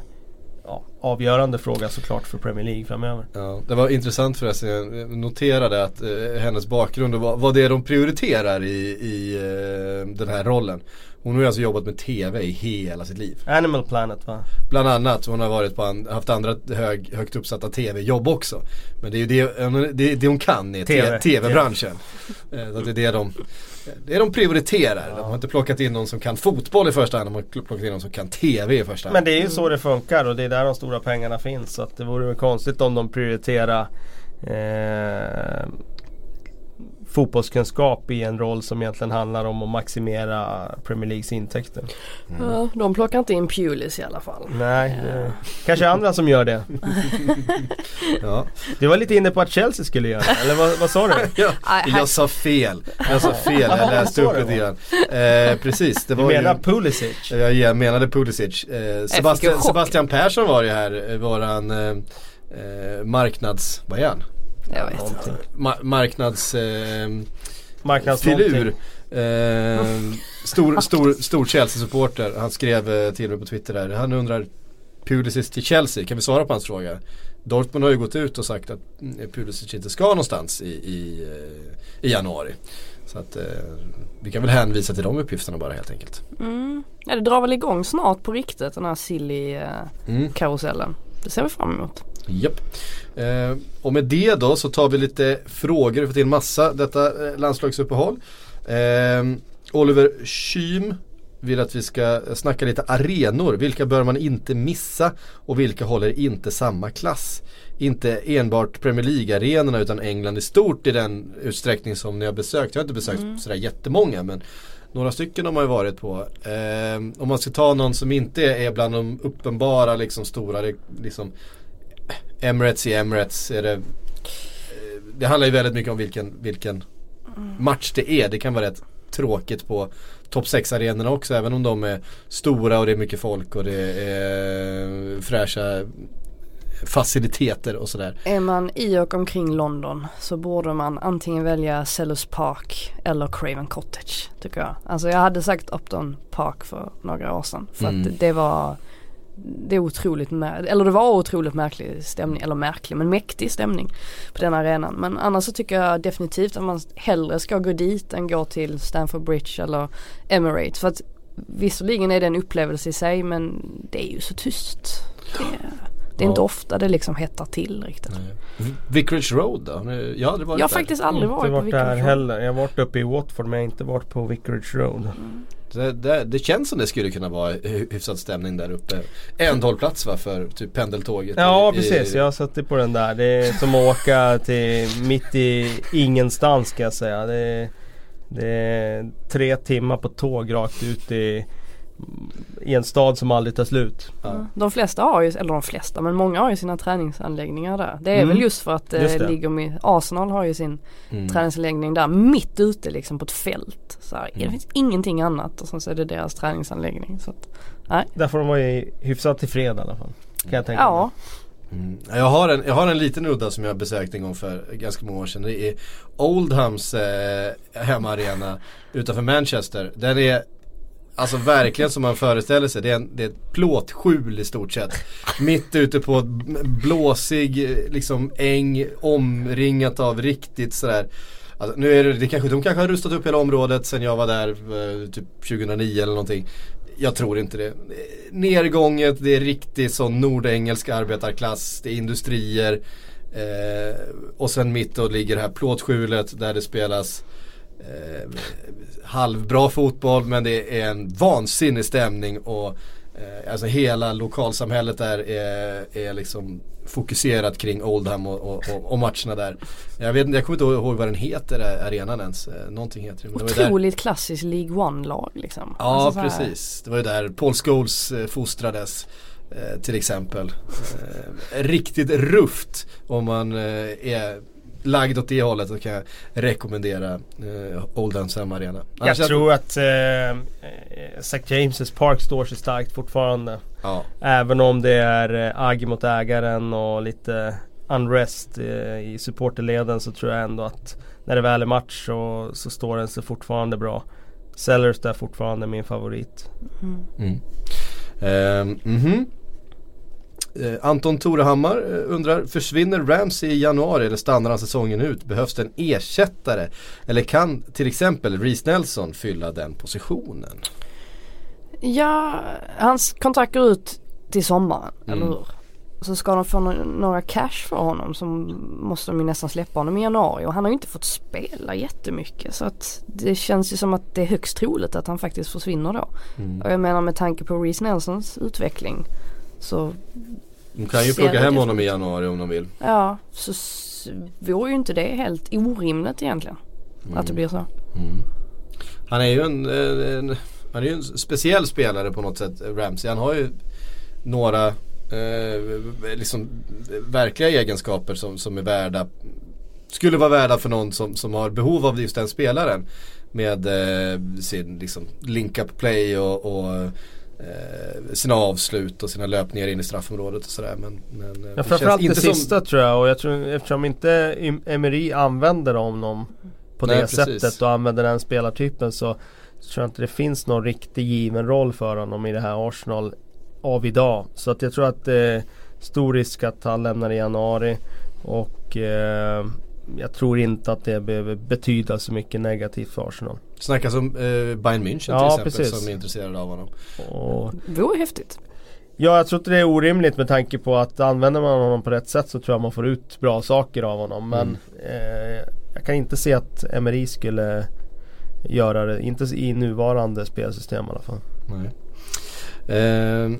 ja, avgörande fråga såklart för Premier League framöver. Ja, det var intressant förresten, jag noterade att eh, hennes bakgrund och vad, vad det är de prioriterar i, i eh, den här rollen. Hon har ju alltså jobbat med TV i hela sitt liv. Animal Planet va? Bland annat. Hon har varit på an, haft andra hög, högt uppsatta TV-jobb också. Men det är ju det, det, det hon kan i TV-branschen. TV. TV. det är det de det är de prioriterar. Ja. De har inte plockat in någon som kan fotboll i första hand. De har plockat in någon som kan TV i första hand. Men det är ju så det funkar och det är där de stora pengarna finns. Så att det vore väl konstigt om de prioriterar eh, fotbollskunskap i en roll som egentligen handlar om att maximera Premier Leagues intäkter. Mm. Ja, de plockar inte in Pulis i alla fall. Nej, ja. kanske andra som gör det. <laughs> ja. Du var lite inne på att Chelsea skulle göra det, eller vad, vad sa du? <laughs> ja, jag sa fel. Jag sa fel, jag <laughs> läste upp lite grann. Eh, precis, det var Du menar ju, Pulisic? Jag menade Pulisic. Eh, Sebastian, Sebastian Persson var ju här, eh, våran eh, eh, marknads... Vad är han? Jag vet någonting. Ma- marknads... Eh, Marknads filur. Eh, stor, stor, stor Chelsea-supporter. Han skrev eh, till mig på Twitter där. Han undrar Pulisic till Chelsea, kan vi svara på hans fråga? Dortmund har ju gått ut och sagt att mm, Pulisic inte ska någonstans i, i, eh, i januari. Så att eh, vi kan väl hänvisa till de uppgifterna bara helt enkelt. Mm. Ja det drar väl igång snart på riktigt den här silly eh, Mm. karusellen. Det ser vi fram emot. Japp. Eh, och med det då så tar vi lite frågor, vi får till massa detta eh, landslagsuppehåll. Eh, Oliver Kym vill att vi ska snacka lite arenor. Vilka bör man inte missa och vilka håller inte samma klass? Inte enbart Premier League-arenorna utan England i stort i den utsträckning som ni har besökt. Jag har inte besökt sådär jättemånga men några stycken har man ju varit på. Eh, om man ska ta någon som inte är bland de uppenbara liksom stora, liksom Emirates i Emirates är det Det handlar ju väldigt mycket om vilken, vilken match det är. Det kan vara rätt tråkigt på topp 6 arenorna också även om de är stora och det är mycket folk och det är fräscha faciliteter och sådär. Är man i och omkring London så borde man antingen välja Sellers Park eller Craven Cottage tycker jag. Alltså jag hade sagt Upton Park för några år sedan. För Mm. att det var det är otroligt, eller det var otroligt märklig stämning, eller märklig men mäktig stämning på den arenan. Men annars så tycker jag definitivt att man hellre ska gå dit än gå till Stamford Bridge eller Emirates. För att visserligen är det en upplevelse i sig men det är ju så tyst. Det, det är inte Ja. ofta det liksom hettar till riktigt. V- Vicarage Road då? Jag har aldrig varit Jag har där. faktiskt aldrig inte varit på varit där Vicarage Road. heller. Jag har varit uppe i Watford men jag har inte varit på Vicarage Road. Det, det, det känns som det skulle kunna vara hy- hyfsad stämning där uppe. En hållplats va för typ pendeltåget. Ja i- precis, i- jag har suttit på den där. Det är som att åka till mitt i ingenstans ska jag säga. Det det är tre timmar på tåg rakt ut i, i en stad som aldrig tar slut. Ja. De flesta har ju, eller de flesta, men många har ju sina träningsanläggningar där. Det är Mm. väl just för att det Just det. ligger med, Arsenal har ju sin Mm. träningsanläggning där mitt ute liksom på ett fält. Så här, Det Mm. finns ingenting annat och sen så är det deras träningsanläggning. Så att, Där får de vara hyfsat tillfreds i alla fall. Kan jag tänka ja, Mm. Jag, har en, jag har en liten udda som jag besökt en gång för ganska många år sedan. Det är Oldhams eh, hemmaarena utanför Manchester. Den är Alltså verkligen som man föreställer sig. Det är, en, det är ett plåtskjul i stort sett. Mitt ute på ett blåsig liksom äng omringat av riktigt sådär Alltså, nu är det, det kanske, de kanske har rustat upp hela området sen jag var där eh, typ 2009 eller någonting. Jag tror inte det. Nergånget, det är riktigt sån nordengelsk arbetarklass, det är industrier. Eh, och sen mitt då ligger det här plåtskjulet där det spelas eh, halvbra fotboll men det är en vansinnig stämning och eh, alltså hela lokalsamhället där är, är liksom fokuserat kring Oldham och, och, och, och matcherna där. Jag, vet, jag kommer inte ihåg vad den heter, eh, arenan ens. Eh, Någonting heter det otroligt klassiskt League One-lag liksom. Ja Alltså precis, det var ju där Paul Scholes eh, fostrades till exempel. Riktigt rufft om man är lagd åt det hållet så kan jag rekommendera eh, Oldhams hemmaarena. Jag Annars- tror att eh, eh, St. James' Park står sig starkt fortfarande. Ja, Även om det är eh, agg mot ägaren och lite unrest eh, i supporterleden så tror jag ändå att när det väl är match så, så står den sig fortfarande bra. Sellers är fortfarande min favorit. Mm. Ehm, mhm. Eh, Anton Torehammar eh, undrar, försvinner Ramsey i januari eller stannar han säsongen ut? Behövs det en ersättare? Eller kan till exempel Reece Nelson fylla den positionen? Ja, hans kontrakt går ut till sommaren, Mm. eller hur? Så ska de få några cash för honom så måste de ju nästan släppa honom i januari och han har ju inte fått spela jättemycket så att det känns ju som att det är högst troligt att han faktiskt försvinner då. Mm. Och jag menar med tanke på Reece Nelsons utveckling så De kan ju det hem honom i januari om de vill. ja, så vore ju inte det helt orimligt egentligen att det blir så. Han är ju en, en, han är ju en speciell spelare på något sätt, Ramsey. Han har ju några eh, liksom verkliga egenskaper som, som är värda skulle vara värda för någon som, som har behov av just den spelaren. Med eh, sin liksom link-up play och, och sina avslut och sina löpningar in i straffområdet och sådär. Men, men, eh, ja, framförallt det, det sista som... tror jag och jag tror eftersom inte Emery använder honom på Nej, det precis. sättet och använder den spelartypen så tror jag inte det finns någon riktig given roll för honom i det här Arsenal av idag. Så att jag tror att det är stor risk att han lämnar i januari. Och eh, jag tror inte att det behöver betyda så mycket negativt för Arsenal. Snackas om eh, Bayern München ja, till exempel precis. som är intresserade av honom. Och, det vore häftigt. Ja, jag tror inte det är orimligt med tanke på att använder man honom på rätt sätt så tror jag man får ut bra saker av honom. Men mm. eh, jag kan inte se att Emery skulle göra det, inte i nuvarande spelsystem i alla fall. Nej. Eh,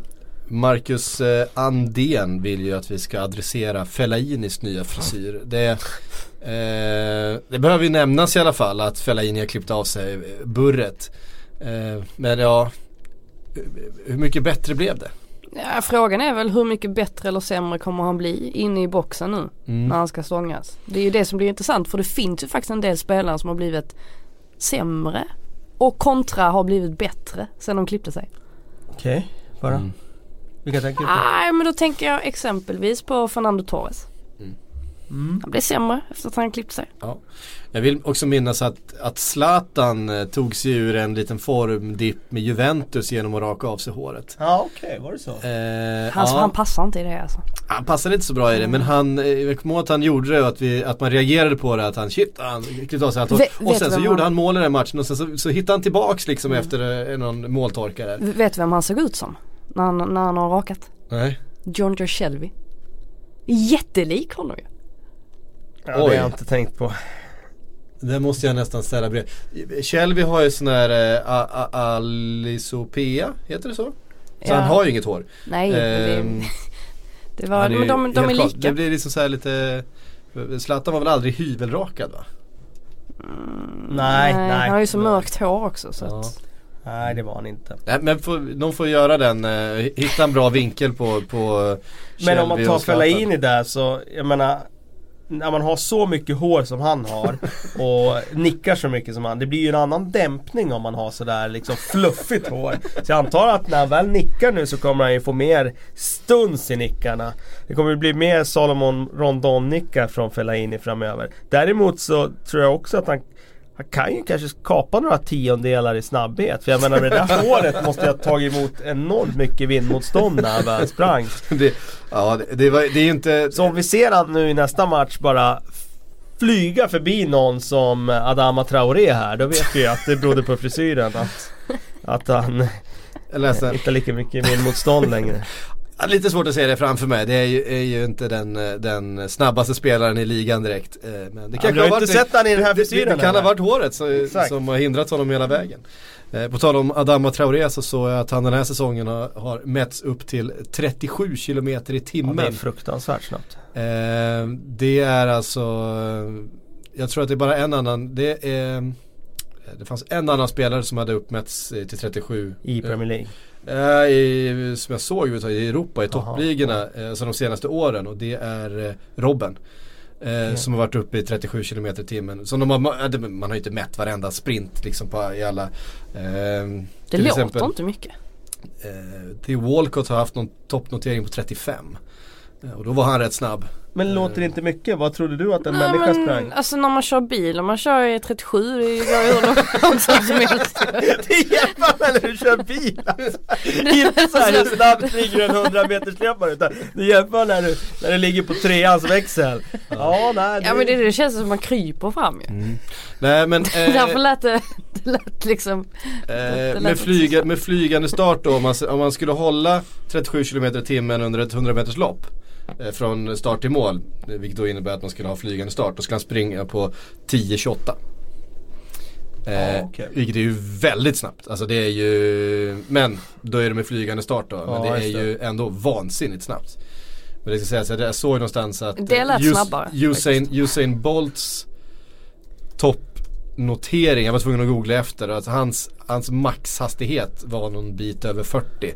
Marcus eh, Andén vill ju att vi ska adressera Fellainis nya frisyr. Det, eh, det behöver ju nämnas i alla fall att Fellaini har klippt av sig burret. Eh, men ja, hur mycket bättre blev det? Ja, frågan är väl hur mycket bättre eller sämre kommer han bli inne i boxen nu mm. när han ska stångas. Det är ju det som blir intressant för det finns ju faktiskt en del spelare som har blivit sämre och kontra har blivit bättre sen de klippte sig. Okej, okay, bara. Mm. Vilka tänker du på? Nej men då tänker jag exempelvis på Fernando Torres. Mm. Mm. Han blev sämre efter att han klippte sig. Ja. Jag vill också minnas att, att Zlatan eh, tog sig ur en liten formdipp med Juventus genom att raka av sig håret. Ja okej, okay. var det så? Eh, han, ja. han passar inte i det alltså. Han passade inte så bra i det men han, eh, jag kommer ihåg att han gjorde det och att, vi, att man reagerade på det att han shit, han klippte av sig allt Och sen så gjorde han, han mål i den matchen och sen så, så hittade han tillbaks liksom mm. efter eh, någon måltorka där. Vet du vem han såg ut som? När han, när han har rakat? Nej. John Joe Shelby. Jättelik honom ju. Ja, det har jag inte tänkt på. Det måste jag nästan ställa bredvid. Shelby har ju sån här uh, alisopea, heter det så? Så ja. han har ju inget hår. Nej, ehm, det, <laughs> det var, men de, de är lika. Det blir liksom så lite Zlatan var väl aldrig hyvelrakad va? Mm, nej, nej, Han har ju så mörkt hår också så ja. att Nej det var han inte. Nej men får, de får göra den, uh, hitta en bra vinkel på, på Men om man tar Fellaini där så, jag menar när man har så mycket hår som han har <laughs> och nickar så mycket som han. Det blir ju en annan dämpning om man har sådär liksom fluffigt hår. Så jag antar att när han väl nickar nu så kommer han ju få mer stuns i nickarna. Det kommer bli mer Salomon Rondon-nickar från Fellaini framöver. Däremot så tror jag också att han han kan ju kanske kapa några tiondelar i snabbhet. För jag menar med det där håret måste jag ha tagit emot enormt mycket vindmotstånd när han väl sprang. Det, ja, det, det, var, det är ju inte... Så om vi ser han nu i nästa match bara flyga förbi någon som Adama Traoré här. Då vet vi att det berodde på frisyren. Att, att han inte lika mycket vindmotstånd längre. Lite svårt att se det framför mig. Det är ju, är ju inte den, den, snabbaste spelaren i ligan direkt. Eh, men det kan ja, har inte sett han i den här frisyren Det, det kan ha varit håret så, som har hindrat honom hela vägen. Eh, på tal om Adama Traoré så såg jag att han den här säsongen har, har mätts upp till 37 km i timmen. Ja, det är fruktansvärt snabbt. Eh, det är alltså, jag tror att det är bara en annan, det är det fanns en annan spelare som hade uppmätts till 37 I Premier League i, som jag såg i Europa i toppligorna eh, de senaste åren och det är eh, Robben. Eh, som har varit uppe i 37 km i timmen. Som de har, man har ju inte mätt varenda sprint liksom på, i alla. Eh, det låter exempel, inte mycket. Eh, till Walcott har haft någon toppnotering på 35. Eh, och då var han rätt snabb. Men låter det inte mycket? Vad trodde du att en Nej, människa men, sprang? Alltså när man kör bil, om man kör i 37 det går ju hur som <laughs> helst Det är jämför när du kör bil alltså. <laughs> Inte såhär hur snabbt springer en 100 meters löpare utan du jämför när du, när du ligger på treans växel Ja, nej, det... ja men det, det känns som att man kryper fram ju mm. Nej men <laughs> eh, Därför lät det, det lät liksom eh, det lät med, flyga, med flygande start då om man, om man skulle hålla 37 km i timmen under ett 100 meters lopp från start till mål. Vilket då innebär att man skulle ha flygande start. Då ska han springa på 10.28. Eh, ah, okay. Vilket är ju väldigt snabbt. Alltså det är ju, men då är det med flygande start då. Men det är ju ändå vansinnigt snabbt. Men det ska sägas, jag såg någonstans att det lät Us snabbare, Usain, Usain Bolts toppnotering, jag var tvungen att googla efter, att hans, hans maxhastighet var någon bit över 40.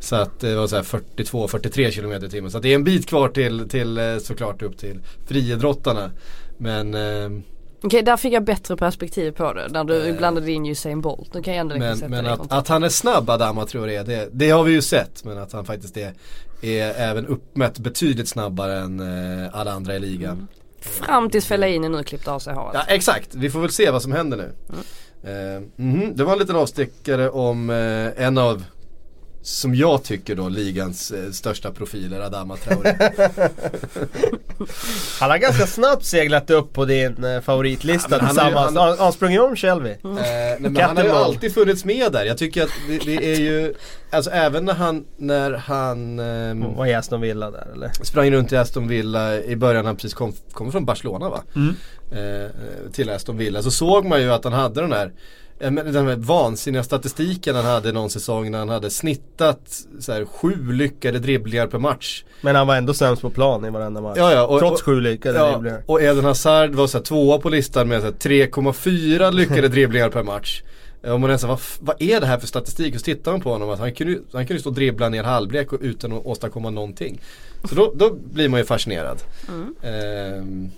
Så att det var så 42-43 km i timmen. Så det är en bit kvar till, till eh, såklart upp till friidrottarna. Men eh, Okej, där fick jag bättre perspektiv på det. När du Eh. blandade in Usain Bolt. Nu kan jag ändå Men, sätta men det att, att han är snabb Adama Traoré, det, det har vi ju sett. Men att han faktiskt är, är även uppmätt betydligt snabbare än eh, alla andra i ligan. Fram tills Fellaini nu klippte av sig håret. Ja exakt, vi får väl se vad som händer nu. Eh, mhm, Det var en liten avstickare om eh, en av som jag tycker då ligans eh, största profiler, Adama Traoré. <laughs> Han har ganska snabbt seglat upp på din eh, favoritlista Ja, ju- tillsammans. han- Han, sprungit om Shelby. Eh, nej, men han har ju alltid funnits med där. Jag tycker att det, det är ju, alltså även när han, när han ehm, Var i Aston Villa där eller? sprang runt i Aston Villa i början, han precis kom, kom från Barcelona va? Mm. Eh, till Aston Villa. Så såg man ju att han hade den här eh, den här vansinniga statistiken han hade någon säsong när han hade snittat så här, sju lyckade dribblingar per match. Men han var ändå sämst på plan i varenda match. Ja, ja, och- Trots och- sju lyckade Ja, dribblingar. och Eden Hazard var så här, tvåa på listan med så här, 3,4 <laughs> lyckade dribblingar per match. Eh, Och man är så här, vad, vad är det här för statistik? Och så tittar man på honom att han kunde, ju- han kunde stå och dribbla ner halvlek och- utan att åstadkomma någonting. Så då, då blir man ju fascinerad. Ehm,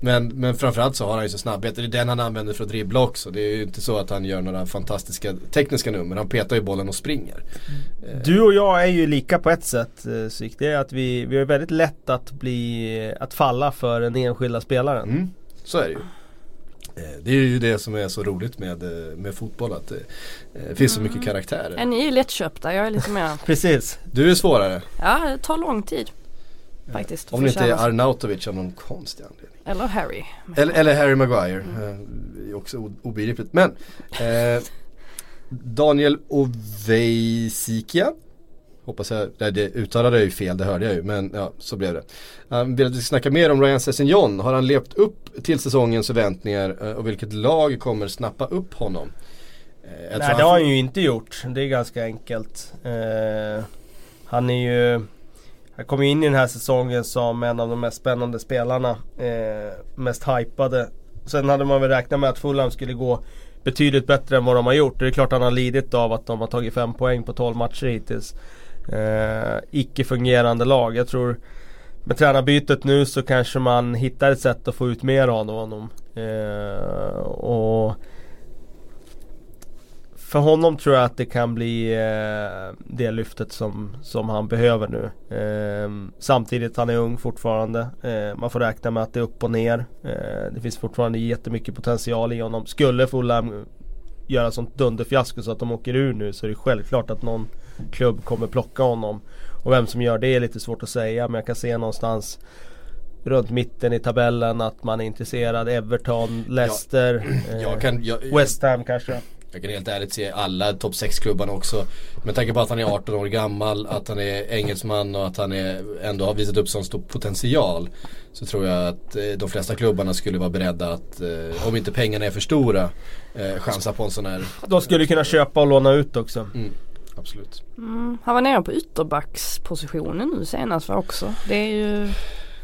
men, men framförallt så har han ju så snabbhet. Det är den han använder för att dribbla också. Det är ju inte så att han gör några fantastiska tekniska nummer. Han petar ju bollen och springer. Du och jag är ju lika på ett sätt eh, Syk. Det är att vi, vi har väldigt lätt att bli, att falla för den enskilda spelaren. Mm, så är det ju. Eh, Det är ju det som är så roligt med, eh, med fotboll. Att det finns så mycket karaktärer. Ja, ni är ju lättköpta, jag är lite mer, <laughs> Precis. Du är svårare. ja det tar lång tid. Faktiskt. Om det inte är Arnautovic av någon konstig anledning. Eller Harry. Eller, eller Harry Maguire. Eh, är också obegripligt. Men eh, Daniel Ovejsikia Hoppas jag, nej, det uttalade jag ju fel, det hörde jag ju men ja, så blev det. Han vill att vi ska snacka mer om Ryan Sessignon. Har han levt upp till säsongens förväntningar eh, och vilket lag kommer snappa upp honom? Eh, jag Nej det har han ju inte gjort. Det är ganska enkelt. Eh, han är ju han kom ju in i den här säsongen som en av de mest spännande spelarna. Eh, mest hypade. Sen hade man väl räknat med att Fulham skulle gå betydligt bättre än vad de har gjort. Det är klart han har lidit av att de har tagit fem poäng på 12 matcher hittills. Eh, icke fungerande lag. Jag tror med tränarbytet nu så kanske man hittar ett sätt att få ut mer av honom. Eh, och för honom tror jag att det kan bli eh, det lyftet som, som han behöver nu. Eh, samtidigt, han är ung fortfarande. Eh, man får räkna med att det är upp och ner. Eh, det finns fortfarande jättemycket potential i honom. Skulle Fulham göra sånt dunderfiasko så att de åker ur nu så är det självklart att någon klubb kommer plocka honom. Och vem som gör det är lite svårt att säga men jag kan se någonstans runt mitten i tabellen att man är intresserad. Everton, Leicester, eh, jag kan, jag, West Ham kanske. Jag kan helt ärligt se alla topp 6-klubbarna också. Med tanke på att han är 18 år gammal, att han är engelsman och att han är, ändå har visat upp sån stor potential. Så tror jag att eh, de flesta klubbarna skulle vara beredda att, eh, om inte pengarna är för stora, eh, chansa på en sån här. De skulle kunna köpa och låna ut också. Mm, absolut. Mm, han var nere på ytterbackspositionen nu senast var också. Det är ju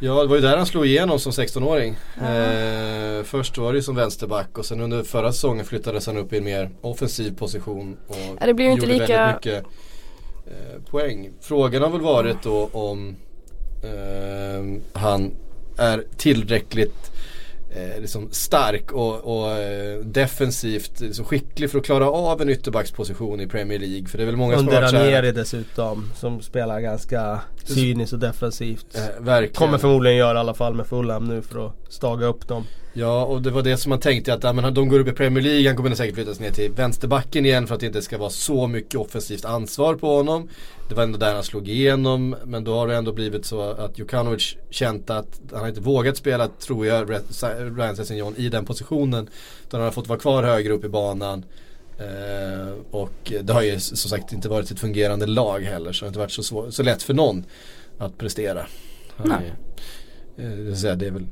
Ja, det var ju där han slog igenom som 16-åring. Eh, först var det ju som vänsterback och sen under förra säsongen flyttades han upp i en mer offensiv position. Och Ja, det blir ju inte lika- väldigt mycket eh, poäng. Frågan har väl varit då om eh, han är tillräckligt eh, liksom stark och, och eh, defensivt liksom skicklig för att klara av en ytterbacksposition i Premier League. För det är väl många Under så Ranieri dessutom som spelar ganska cyniskt och defensivt. Eh. Kommer förmodligen göra i alla fall med Fulham nu för att staga upp dem. Ja och det var det som man tänkte att ja, men de går upp i Premier League, han kommer säkert flyttas ner till vänsterbacken igen för att det inte ska vara så mycket offensivt ansvar på honom. Det var ändå där han slog igenom men då har det ändå blivit så att Jokanovic känt att han har inte vågat spela, tror jag, Ryan Sessignon i den positionen. Utan han har fått vara kvar högre upp i banan. Eh, och det har ju som sagt inte varit ett fungerande lag heller så det har inte varit så, svår, så lätt för någon att prestera. Han Nej. eh, det är väl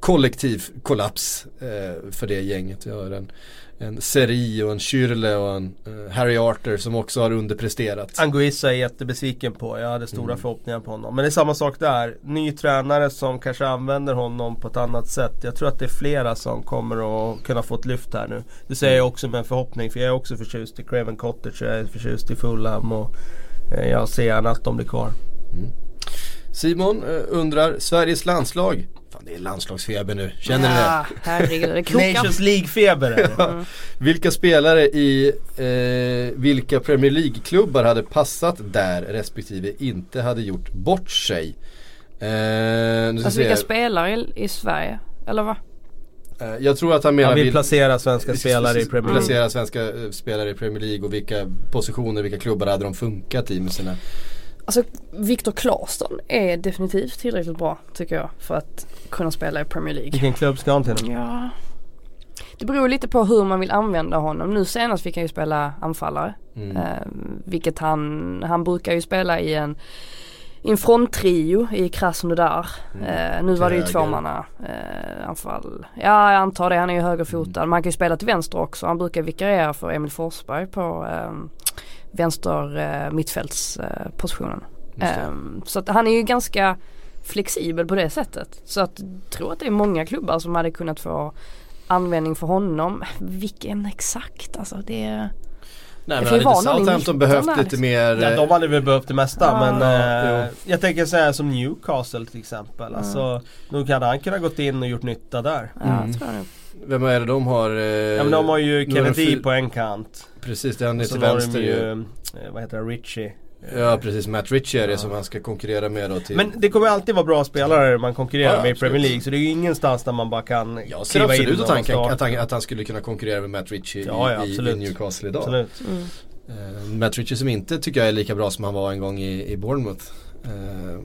kollektiv kollaps eh, för det gänget. Vi har en, en Seri och en Schürrle och en eh, Harry Arthur som också har underpresterat. Anguissa är jättebesviken på. Jag hade stora Mm. förhoppningar på honom. Men det är samma sak där. Ny tränare som kanske använder honom på ett annat sätt. Jag tror att det är flera som kommer att kunna få ett lyft här nu. Det säger jag också med en förhoppning. För jag är också förtjust i Craven Cottage. Jag är förtjust i Fulham. Och eh, jag ser gärna att de blir kvar. Simon eh, undrar, Sveriges landslag, fan det är landslagsfeber nu, känner ni <laughs> det? Ja, herregud, det kokar. Nations League-feber. Mm. Vilka spelare i eh, vilka Premier League-klubbar hade passat där respektive inte hade gjort bort sig? Eh, nu ska Alltså se. vilka spelare i, i Sverige? Eller vad? Eh, jag tror att han menar Han vill vill- placera svenska spelare i Premier League. Placera svenska eh, spelare i Premier League och vilka positioner, vilka klubbar hade de funkat i med sina Alltså Viktor Claesson är definitivt tillräckligt bra tycker jag för att kunna spela i Premier League. Vilken klubb ska han till? Ja. Det beror lite på hur man vill använda honom. Nu senast fick han ju spela anfallare. mm. Eh, vilket han, han brukar ju spela i en, i en fronttrio i Krasnodar. Mm. Eh, nu var det ju Höger. tvåmanna eh, anfall. Ja jag antar det, han är ju högerfotad. Man kan ju spela till vänster också. Han brukar vikariera för Emil Forsberg på eh, vänster eh, mittfältspositionen. Ehm, så att han är ju ganska flexibel på det sättet. Så att jag tror att det är många klubbar som hade kunnat få användning för honom. Vilken exakt alltså det är... Nej det men hade Southampton behövt lite liksom. mer Ja, eh, de hade väl behövt det mesta Ja. men Ja, eh, jag tänker säga som Newcastle till exempel. Alltså, nog hade han kunnat gått in och gjort nytta där. Ja, Mm. tror jag. Vem är det de har? Eh, Ja men de har ju Kennedy på en kant. Precis, det är han till vänster ju, eh, vad heter det, Richie. Ja precis, Matt Ritchie är det Ja. som han ska konkurrera med då till Men det kommer alltid vara bra spelare man konkurrerar Ja, med i. Premier League. Så det är ju ingenstans där man bara kan Jag ser kliva absolut in att han, kan, att, han, att han skulle kunna konkurrera med Matt Ritchie Ja, ja, i, i Newcastle idag. Absolut. Mm. Eh, Matt Ritchie som inte tycker jag är lika bra som han var en gång i, i Bournemouth. Eh,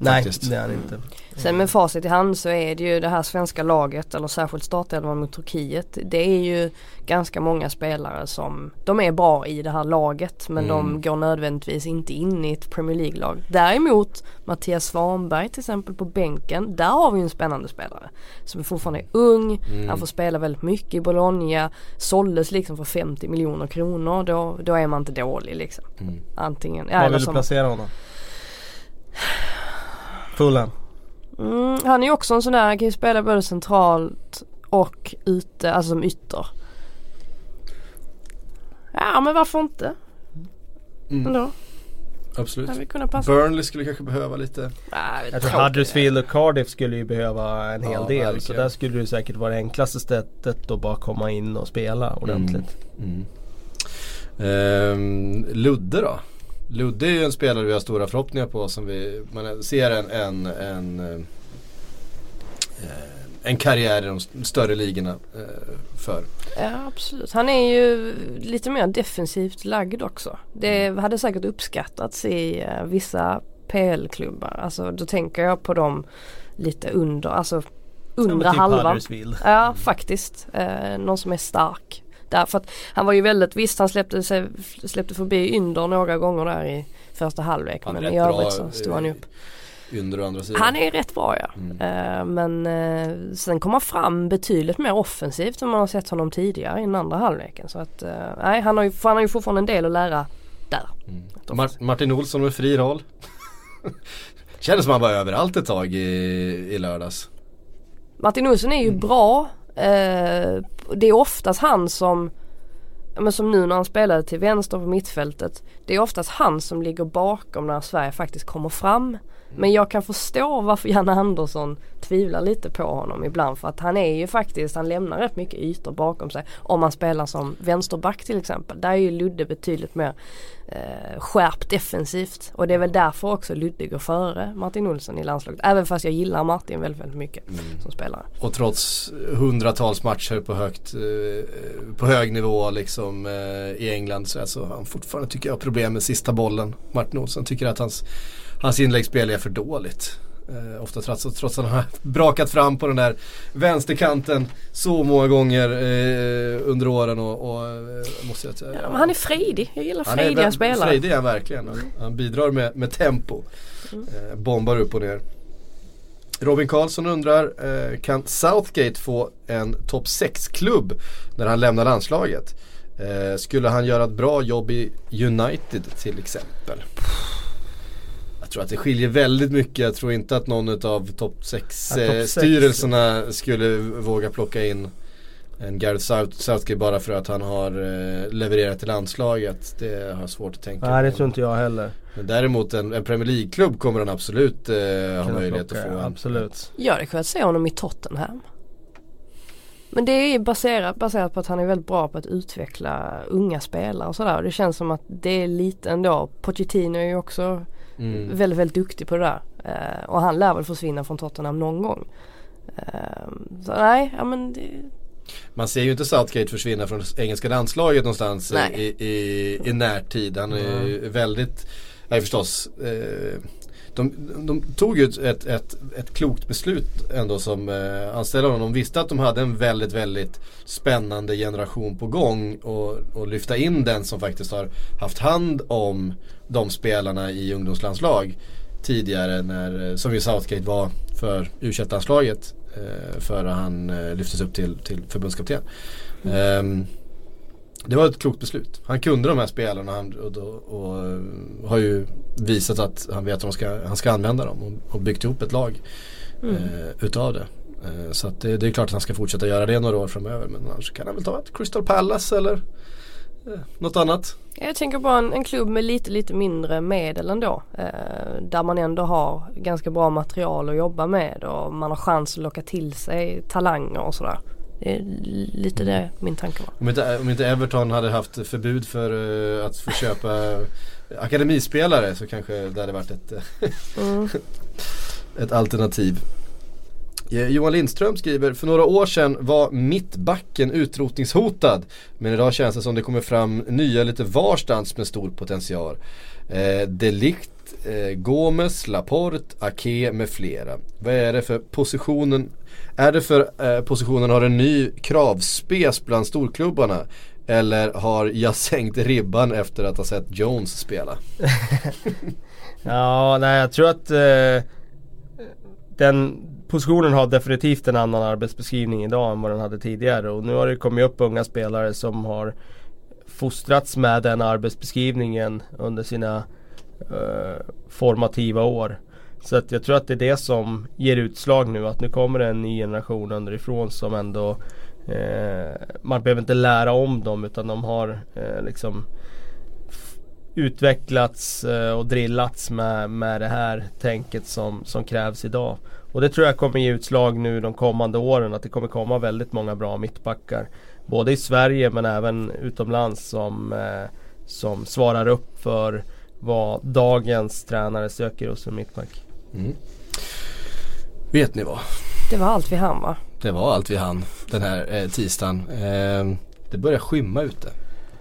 Nej, faktiskt. det är han inte. Sen med facit i hand så är det ju det här svenska laget eller särskilt startelvan mot Turkiet. Det är ju ganska många spelare som de är bra i det här laget men Mm. de går nödvändigtvis inte in i ett Premier League-lag. Däremot Mattias Svanberg till exempel på bänken. Där har vi en spännande spelare. Som fortfarande är ung. Mm. Han får spela väldigt mycket i Bologna. Såldes liksom för 50 miljoner kronor. Då, då är man inte dålig liksom. Mm. Antingen. Ja, Var vill du som, placera honom? Fulham. Mm, han är ju också en sån där, han kan ju spela både centralt och ute, alltså som ytter. Ja men varför inte Mm. ändå? Absolut. Burnley skulle kanske behöva lite. Nej, Jag tror. Huddersfield och Cardiff skulle ju behöva en hel Ja, del. Så verkligen. där skulle det säkert vara det enklaste sättet att bara komma in och spela ordentligt. Mm. Ehm, Ludde då? Ludde är ju en spelare vi har stora förhoppningar på som vi man ser en, en, en, eh, en karriär i de st- större ligorna eh, för. Ja absolut. Han är ju lite mer defensivt lagd också. Det Mm. hade säkert uppskattats i eh, vissa PL-klubbar. Alltså då tänker jag på dem lite under, alltså Som undre typ halvan. Ja faktiskt. Någon som är stark. Därför att han var ju väldigt, visst han släppte, sig, släppte förbi Ynder några gånger där i första halvlek. Han men i övrigt så stod han ju upp. Under å andra sidan. Han är rätt bra ja. Mm. Eh, men eh, sen kom han fram betydligt mer offensivt än man har sett honom tidigare i den andra halvleken. Så att eh, nej han har, ju, han har ju fortfarande en del att lära där. Mm. Mar- Martin Olsson med fri roll. <laughs> Kändes som han var överallt ett tag i, i lördags. Martin Olsson är ju Mm. bra. Eh, det är oftast han som men som nu när han spelade till vänster på mittfältet. Det är oftast han som ligger bakom när Sverige faktiskt kommer fram. Men jag kan förstå varför Janne Andersson tvivlar lite på honom ibland för att han är ju faktiskt, han lämnar rätt mycket ytor bakom sig. Om man spelar som vänsterback till exempel. Där är ju Ludde betydligt mer eh, skärpt defensivt. Och det är väl därför också Ludde går före Martin Olsson i landslaget. Även fast jag gillar Martin väldigt, väldigt mycket som spelare. Och trots hundratals matcher på, högt, eh, på hög nivå liksom eh, i England så alltså, han fortfarande tycker jag har problem med sista bollen. Martin Olsson tycker att hans, hans inläggsspel är för dåligt. Eh, ofta trots, trots att han har brakat fram på den där vänsterkanten så många gånger eh, under åren och, och eh, måste jag säga. Ja, han är frejdig. Jag gillar Han är frejdiga spelare. Frejdig är han verkligen. Han, han bidrar med, med tempo. Eh, bombar upp och ner. Robin Karlsson undrar, eh, kan Southgate få en topp 6-klubb när han lämnar landslaget? Eh, skulle han göra ett bra jobb i United till exempel? Jag tror att det skiljer väldigt mycket. Jag tror inte att någon av topp 6 Ja, topp eh, skulle våga plocka in en Gareth South, Southgate bara för att han har eh, levererat till landslaget. Det har jag svårt att tänka Nej det på. tror inte jag heller. Men däremot en, en Premier League-klubb kommer han absolut eh, ha möjlighet plocka, att få. En, Absolut. Jag hade kunnat se honom i Tottenham. Men det är ju baserat, baserat på att han är väldigt bra på att utveckla unga spelare och sådär. Det känns som att det är lite ändå. Pochettino är ju också Mm. väldigt, väldigt duktig på det där. Eh, och han lär väl försvinna från Tottenham någon gång. Eh, så nej, ja men det, Man ser ju inte Southgate försvinna från engelska landslaget någonstans i, i, i närtid. Han är ju väldigt, nej förstås. Eh, de, de tog ju ett, ett, ett, klokt beslut ändå som eh, anställde honom. De visste att de hade en väldigt, väldigt spännande generation på gång och, och lyfta in den som faktiskt har haft hand om de spelarna i ungdomslandslag tidigare när, eh, som ju Southgate var för u landslaget eh, före han eh, lyftes upp till, till förbundskapten. Ehm, det var ett klokt beslut. Han kunde de här spelarna han, och, och, och eh, har ju visat att han vet att ska, han ska använda dem och, och byggt ihop ett lag eh, utav det. Eh, så det, det är klart att han ska fortsätta göra det några år framöver men annars kan han väl ta ett Crystal Palace eller eh, något annat. Jag tänker på en, en klubb med lite lite mindre medel ändå. Eh, där man ändå har ganska bra material att jobba med och man har chans att locka till sig talanger och sådär. Det är lite det min tanke var. Om inte, om inte Everton hade haft förbud för eh, att få köpa akademispelare så kanske det hade varit ett, Mm. <laughs> ett alternativ. Eh, Johan Lindström skriver, för några år sedan var mittbacken utrotningshotad. Men idag känns det som det kommer fram nya lite varstans med stor potential. Eh, Eh, Gomes, Laporte, Ake med flera. Vad är det för positionen? Är det för eh, positionen har en ny kravspes bland storklubbarna? Eller har jag sänkt ribban efter att ha sett Jones spela? <laughs> Ja, nej jag tror att eh, den positionen har definitivt en annan arbetsbeskrivning idag än vad den hade tidigare. Och nu har det kommit upp unga spelare som har fostrats med den arbetsbeskrivningen under sina eh, formativa år. Så att jag tror att det är det som ger utslag nu. Att nu kommer det en ny generation underifrån som ändå eh, Man behöver inte lära om dem utan de har eh, liksom utvecklats eh, och drillats med, med det här tänket som, som krävs idag. Och det tror jag kommer ge utslag nu de kommande åren att det kommer komma väldigt många bra mittbackar. Både i Sverige men även utomlands som, eh, som svarar upp för vad dagens tränare söker hos en mittback. Mm. Vet ni vad? Det var allt vi hann va? Det var allt vi hann den här eh, tisdagen. Eh, det börjar skymma ute.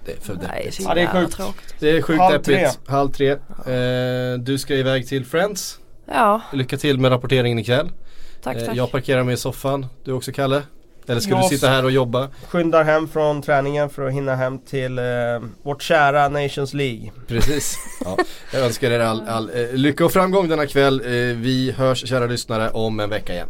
Det är för Nej, deppigt. Ja, det är sjukt. Det är sjukt Halv deppigt. Halv tre. Eh, du ska iväg till Friends. Ja, Lycka till med rapporteringen ikväll. tack Eh, tack. jag parkerar mig i soffan. Du också Kalle? Eller ska Jag du sitta här och jobba? Skyndar hem från träningen för att hinna hem till eh, vårt kära Nations League. Precis. <laughs> Ja, jag önskar er all, all eh, lycka och framgång denna kväll. Eh, vi hörs kära lyssnare om en vecka igen.